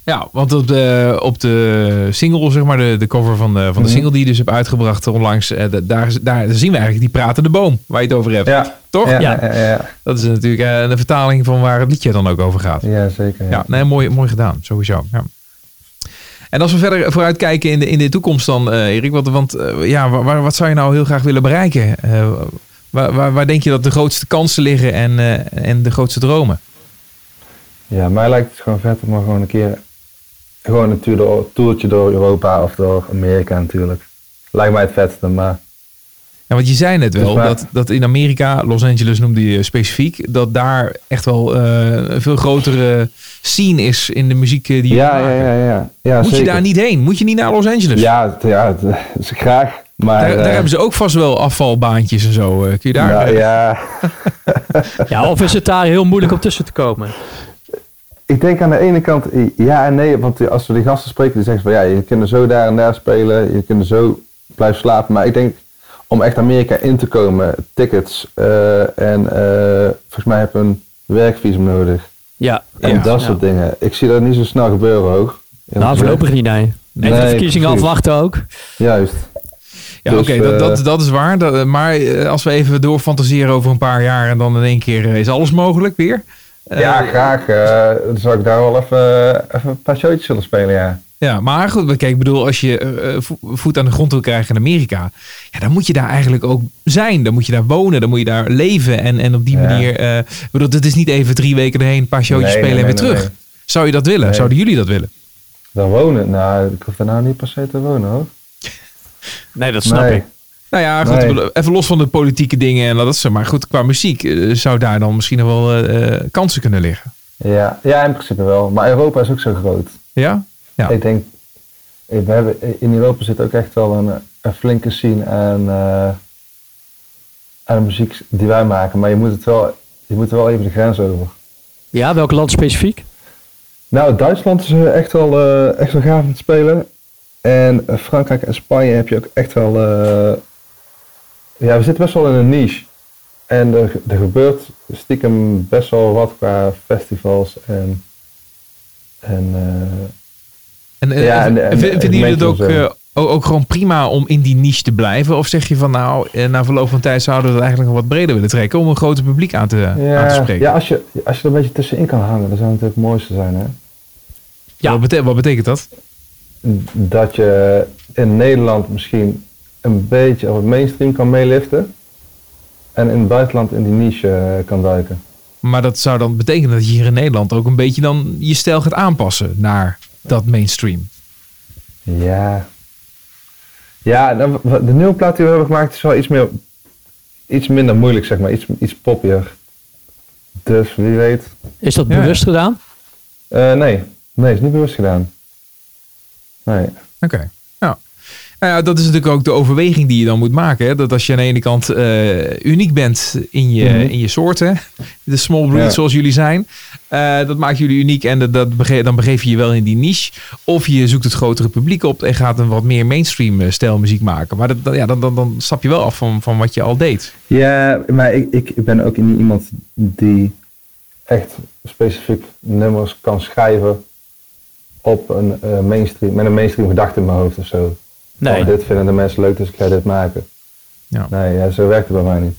Ja, want op de, op de single, zeg maar, de, de cover van de, van de Mhm. single die je dus hebt uitgebracht onlangs, eh, da- daar, daar zien we eigenlijk die pratende boom waar je het over hebt. Ja, Toch? ja, Ja. ja. Dat is natuurlijk eh, een vertaling van waar het liedje dan ook over gaat. Ja, zeker. Ja. Ja, nee, mooi, mooi gedaan, sowieso. Ja. En als we verder vooruit kijken in de, in de toekomst dan, eh, Erik, wat, want eh, ja, waar, wat zou je nou heel graag willen bereiken? Eh, waar, waar, waar denk je dat de grootste kansen liggen en, eh, en de grootste dromen? Ja, mij lijkt het gewoon vet om maar gewoon een keer gewoon een toertje door Europa of door Amerika natuurlijk. Lijkt mij het vetste, maar Ja, want je zei net wel Dus dat, dat in Amerika, Los Angeles noemde je specifiek, dat daar echt wel eh, een veel grotere scene is in de muziek eh, die je ja, ja, ja, ja, ja. Moet zeker. je daar niet heen? Moet je niet naar Los Angeles? Ja, ja, is graag. Maar daar, daar eh, hebben ze ook vast wel afvalbaantjes en zo. Eh, kun je daar... nou, eh, ja, Ja, of is het daar heel moeilijk om tussen te komen? ik denk aan de ene kant ja en nee, want als we die gasten spreken, die zeggen van ja, je kunt er zo daar en daar spelen, je kunt er zo blijven slapen. Maar ik denk om echt Amerika in te komen, tickets eh, en eh, volgens mij heb je een werkvisum nodig. Ja. En Ja. dat soort dingen. Ik zie dat niet zo snel gebeuren ook. Nou, voorlopig niet, nee. De Nee, verkiezingen precies. afwachten ook. Juist. Ja, Dus, oké, dat, dat, eh, dat is waar. Dat, maar als we even doorfantaseren over een paar jaar en dan in één keer is alles mogelijk weer. Eh, ja, graag. eh, dan zou ik daar wel even, even een paar showtjes willen spelen, ja. Ja, maar goed, kijk, ik bedoel, als je eh, eh, vo- voet aan de grond wil krijgen in Amerika, ja, dan moet je daar eigenlijk ook zijn. Dan moet je daar wonen, dan moet je daar leven. En, en op die Ja. manier, eh, ik bedoel, het is niet even drie weken erheen, een paar showtjes Nee, spelen nee, en weer nee, terug. nee. Zou je dat willen? Nee. Zouden jullie dat willen? Dan wonen, nou, ik hoef daar nou niet per se te wonen, hoor. Nee, dat snap nee. ik. Nou ja, goed, even los van de politieke dingen en dat soort. Maar goed, qua muziek zou daar dan misschien nog wel kansen kunnen liggen. Ja, ja, in principe wel. Maar Europa is ook zo groot. Ja? Ja. Ik denk, eh, we hebben, in Europa zit ook echt wel een, een flinke scene aan, eh, aan de muziek die wij maken. Maar je moet, het wel, je moet er wel even de grens over. Ja, welk land specifiek? Nou, Duitsland is eh, echt wel, eh, echt wel gaaf om te spelen. En eh, Frankrijk en Spanje heb je ook echt wel... eh, ja, we zitten best wel in een niche. En er, er gebeurt stiekem best wel wat qua festivals en... en eh, En, eh, Ja, en- vinden jullie het ook, eh, ook, gewoon prima om in die niche te blijven? Of zeg je van nou, eh, na verloop van tijd zouden we het eigenlijk nog wat breder willen trekken om een groter publiek aan te, aan te spreken? ja als, je, als je er een beetje tussenin kan hangen, dan zou het natuurlijk het mooiste zijn. Hè? Ja. Wat, bete- wat betekent dat? Dat je in Nederland misschien een beetje op het mainstream kan meeliften. En in het buitenland in die niche eh, kan duiken. Maar dat zou dan betekenen dat je hier in Nederland ook een beetje dan je stijl gaat aanpassen naar dat mainstream. Ja. Ja, nou, de nieuwe plaat die we hebben gemaakt is wel iets, meer, iets minder moeilijk, zeg maar. Iets, iets poppier. Dus wie weet. Is dat Ja, bewust gedaan? Eh, nee, nee, is niet bewust gedaan. Nee. Oké. Ja. Nou ja, dat is natuurlijk ook de overweging die je dan moet maken. Hè? Dat als je aan de ene kant eh, uniek bent in je, Mhm. in je soorten, de small breed Ja. zoals jullie zijn, eh, dat maakt jullie uniek en dat, dan begeef je je wel in die niche. Of je zoekt het grotere publiek op en gaat een wat meer mainstream eh, stijl muziek maken. Maar dat, dat- ja, dan, dan, dan stap je wel af van, van wat je al deed. Ja, maar ik, ik ben ook niet iemand die echt specifiek nummers kan schrijven op een eh, mainstream, met een mainstream gedachte in mijn hoofd of zo. Nee. Oh, dit vinden de mensen leuk, dus ik ga dit maken. Ja. Nee, ja, zo werkt het bij mij niet.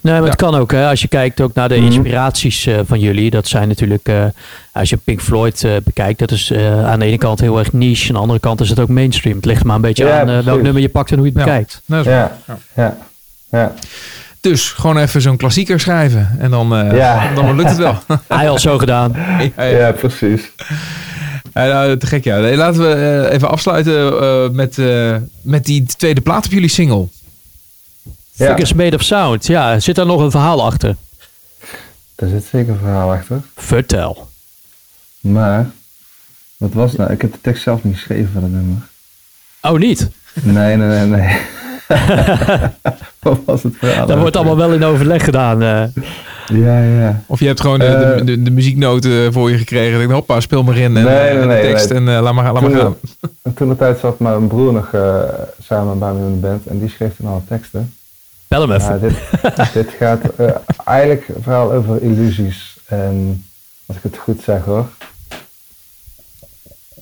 Nee, maar Ja. het kan ook. Hè. Als je kijkt ook naar de Mhm. inspiraties eh, van jullie. Dat zijn natuurlijk, eh, als je Pink Floyd eh, bekijkt, dat is eh, aan de ene kant heel erg niche. Aan de andere kant is het ook mainstream. Het ligt maar een beetje Ja, aan eh, welk nummer je pakt en hoe je het Ja. bekijkt. Is Ja, ja, ja. Dus gewoon even zo'n klassieker schrijven en dan, eh, Ja. dan lukt het wel. Hij al zo gedaan. Ja, ja. ja precies. Ja, nou, te gek ja. Nee, laten we eh, even afsluiten eh, met, eh, met die tweede plaat op jullie single. Ja. Figures Made of Sound. Ja, zit daar nog een verhaal achter? Daar zit zeker een verhaal achter. Vertel. Maar Wat was nou? Ik heb de tekst zelf niet geschreven van het nummer. Oh, niet? Nee, nee, nee, nee. Wat was het verhaal? Dat wordt allemaal wel in overleg gedaan. eh. Ja, ja. Of je hebt gewoon de, de, Eh. de, de muzieknoten voor je gekregen. Ik denk, hoppa, speel maar in. En, Nee, eh, de tekst nee. en eh, laat maar, laat maar gaan. en toen de tijd zat mijn broer nog eh, samen bij me in de band en die schreef toen alle teksten. Bel hem even. Ja, dit, dit gaat eigenlijk vooral over illusies. En als ik het goed zeg hoor.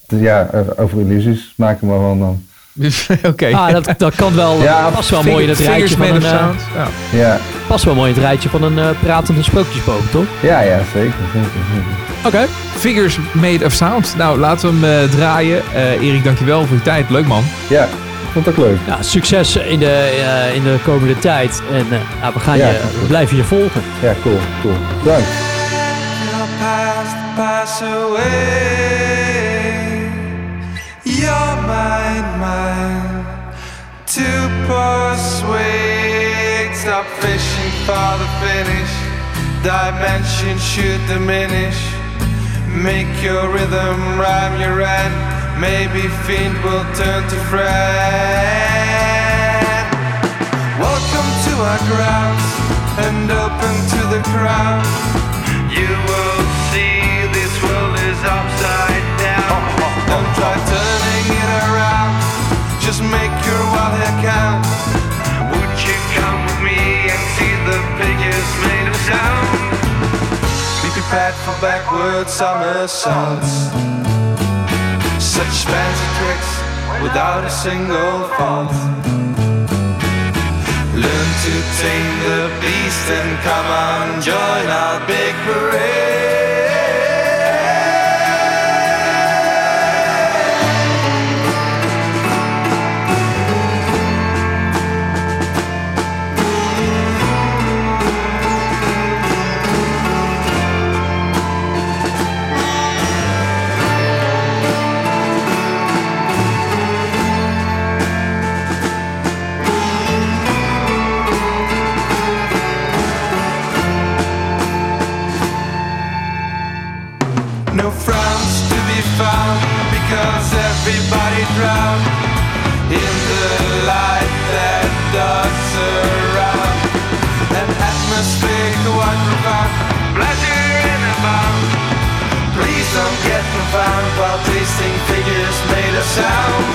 Dus ja, over- over illusies maken we gewoon dan. Oké. Ah, dat, dat kan wel, Ja, past wel mooi in het rijtje van een. Ja. Ja, past wel mooi in het rijtje van een eh, pratende sprookjesboom, toch? ja, ja zeker, zeker, zeker. Oké. Figures made of sound. Nou, laten we hem eh, draaien. Eh, Erik, dankjewel voor je tijd. Leuk man. Ja, vond het ook leuk. Ja, succes in de, eh, in de komende tijd. En eh, nou, we, gaan Ja, je, we blijven je volgen. Ja, cool, cool. Bedankt. To persuade. Stop fishing for the finish. Dimension should diminish. Make your rhythm rhyme your end. Maybe fiend will turn to friend. Welcome to our grounds and open to the crowd. You will see this world is upside down. Oh, oh, oh, Don't try turning it around. Just make your wild hair count. Would you come with me and see the figures made of sound? Be prepared for backward somersaults. Such fancy tricks without a single fault. Learn to tame the beast and come on, join our big parade. No frowns to be found because everybody drowned in the light that does surround. An atmosphere quite profound, pleasure in a bound. Please don't get profound while tasting figures made of sound.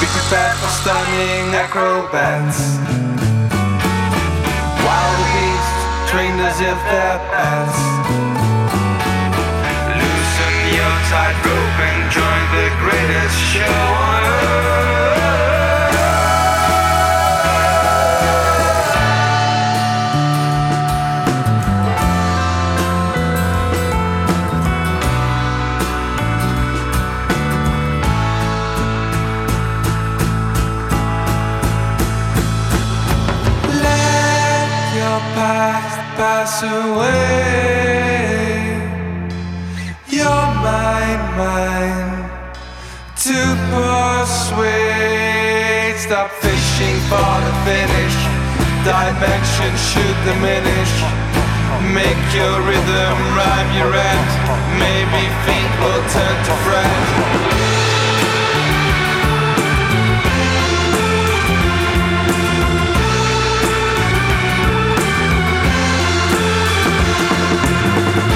Be prepared for stunning acrobats. Wild beasts trained as if they're pets. Tightrope and join the greatest show on earth. Let your pass away. mind to persuade. Stop fishing for the finish. Dimension should diminish. Make your rhythm rhyme your end. Maybe feet will turn to friends. Thank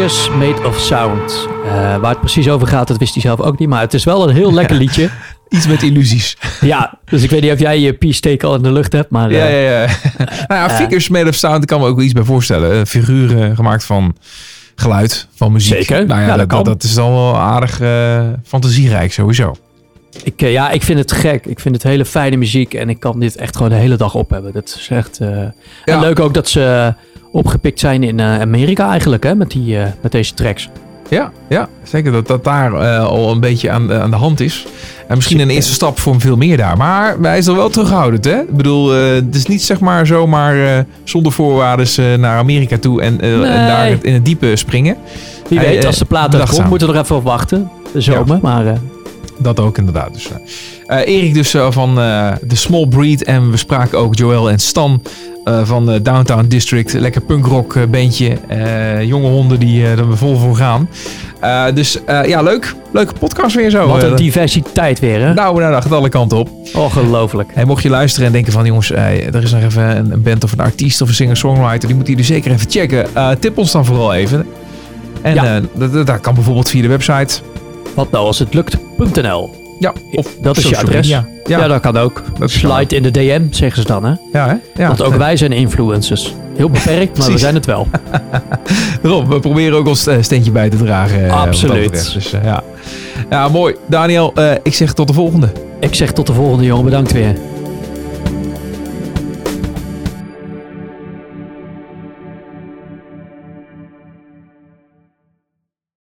Figures Made of Sound. Eh, waar het precies over gaat, dat wist hij zelf ook niet. Maar het is wel een heel lekker liedje. Iets met illusies. Ja, dus ik weet niet of jij je P-steak al in de lucht hebt. Maar Ja, eh, ja, ja. nou ja, figures made of sound, ik kan me ook wel iets bij voorstellen. Eh, Figuren gemaakt van geluid, van muziek. Zeker. Nou ja, Ja, dat dat, is al wel aardig eh, fantasierijk sowieso. ik, eh, ja, ik vind het gek. Ik vind het hele fijne muziek. En ik kan dit echt gewoon de hele dag op hebben. Dat is echt... eh, Ja. En leuk ook dat ze opgepikt zijn in eh, Amerika eigenlijk. Hè, met, die, eh, met deze tracks. Ja, ja zeker dat dat daar eh, al een beetje aan, aan de hand is. En misschien een eerste stap voor veel meer daar. Maar hij is er wel terughoudend, hè? Ik bedoel, eh, het is niet zeg maar zomaar zonder voorwaarden naar Amerika toe en, daar in het diepe springen. Wie Hij, weet, als de plaat er komt, moeten we er even op wachten. De zomer. Maar Dat ook inderdaad. Dus, Erik dus van The Small Breed. En we spraken ook Joel en Stan eh, van eh, Downtown District. Lekker punkrock eh, bandje. Jonge honden die eh, er vol voor gaan. Dus ja, leuk. Leuke podcast weer zo. wat een diversiteit weer, hè? nou, nou, dat gaat alle kanten op. Ongelooflijk. Hey, mocht je luisteren en denken van jongens, er is nog even een, een band of een artiest of een singer-songwriter, die moeten jullie zeker even checken. Tip ons dan vooral even. En Ja. dat kan bijvoorbeeld via de website. Wat nou als het lukt.nl. Ja, of Dat is je adres. Ja, Ja, dat kan ook. Dat Slide in de DM, zeggen ze dan, hè? ja, hè? ja. Want ook wij zijn influencers. Heel beperkt, maar we zijn het wel. Rob, we proberen ook ons eh, steentje bij te dragen. eh, Absoluut. Dus, eh, ja. ja, mooi. Daniel, ik zeg tot de volgende. Ik zeg tot de volgende, jongen. Bedankt weer.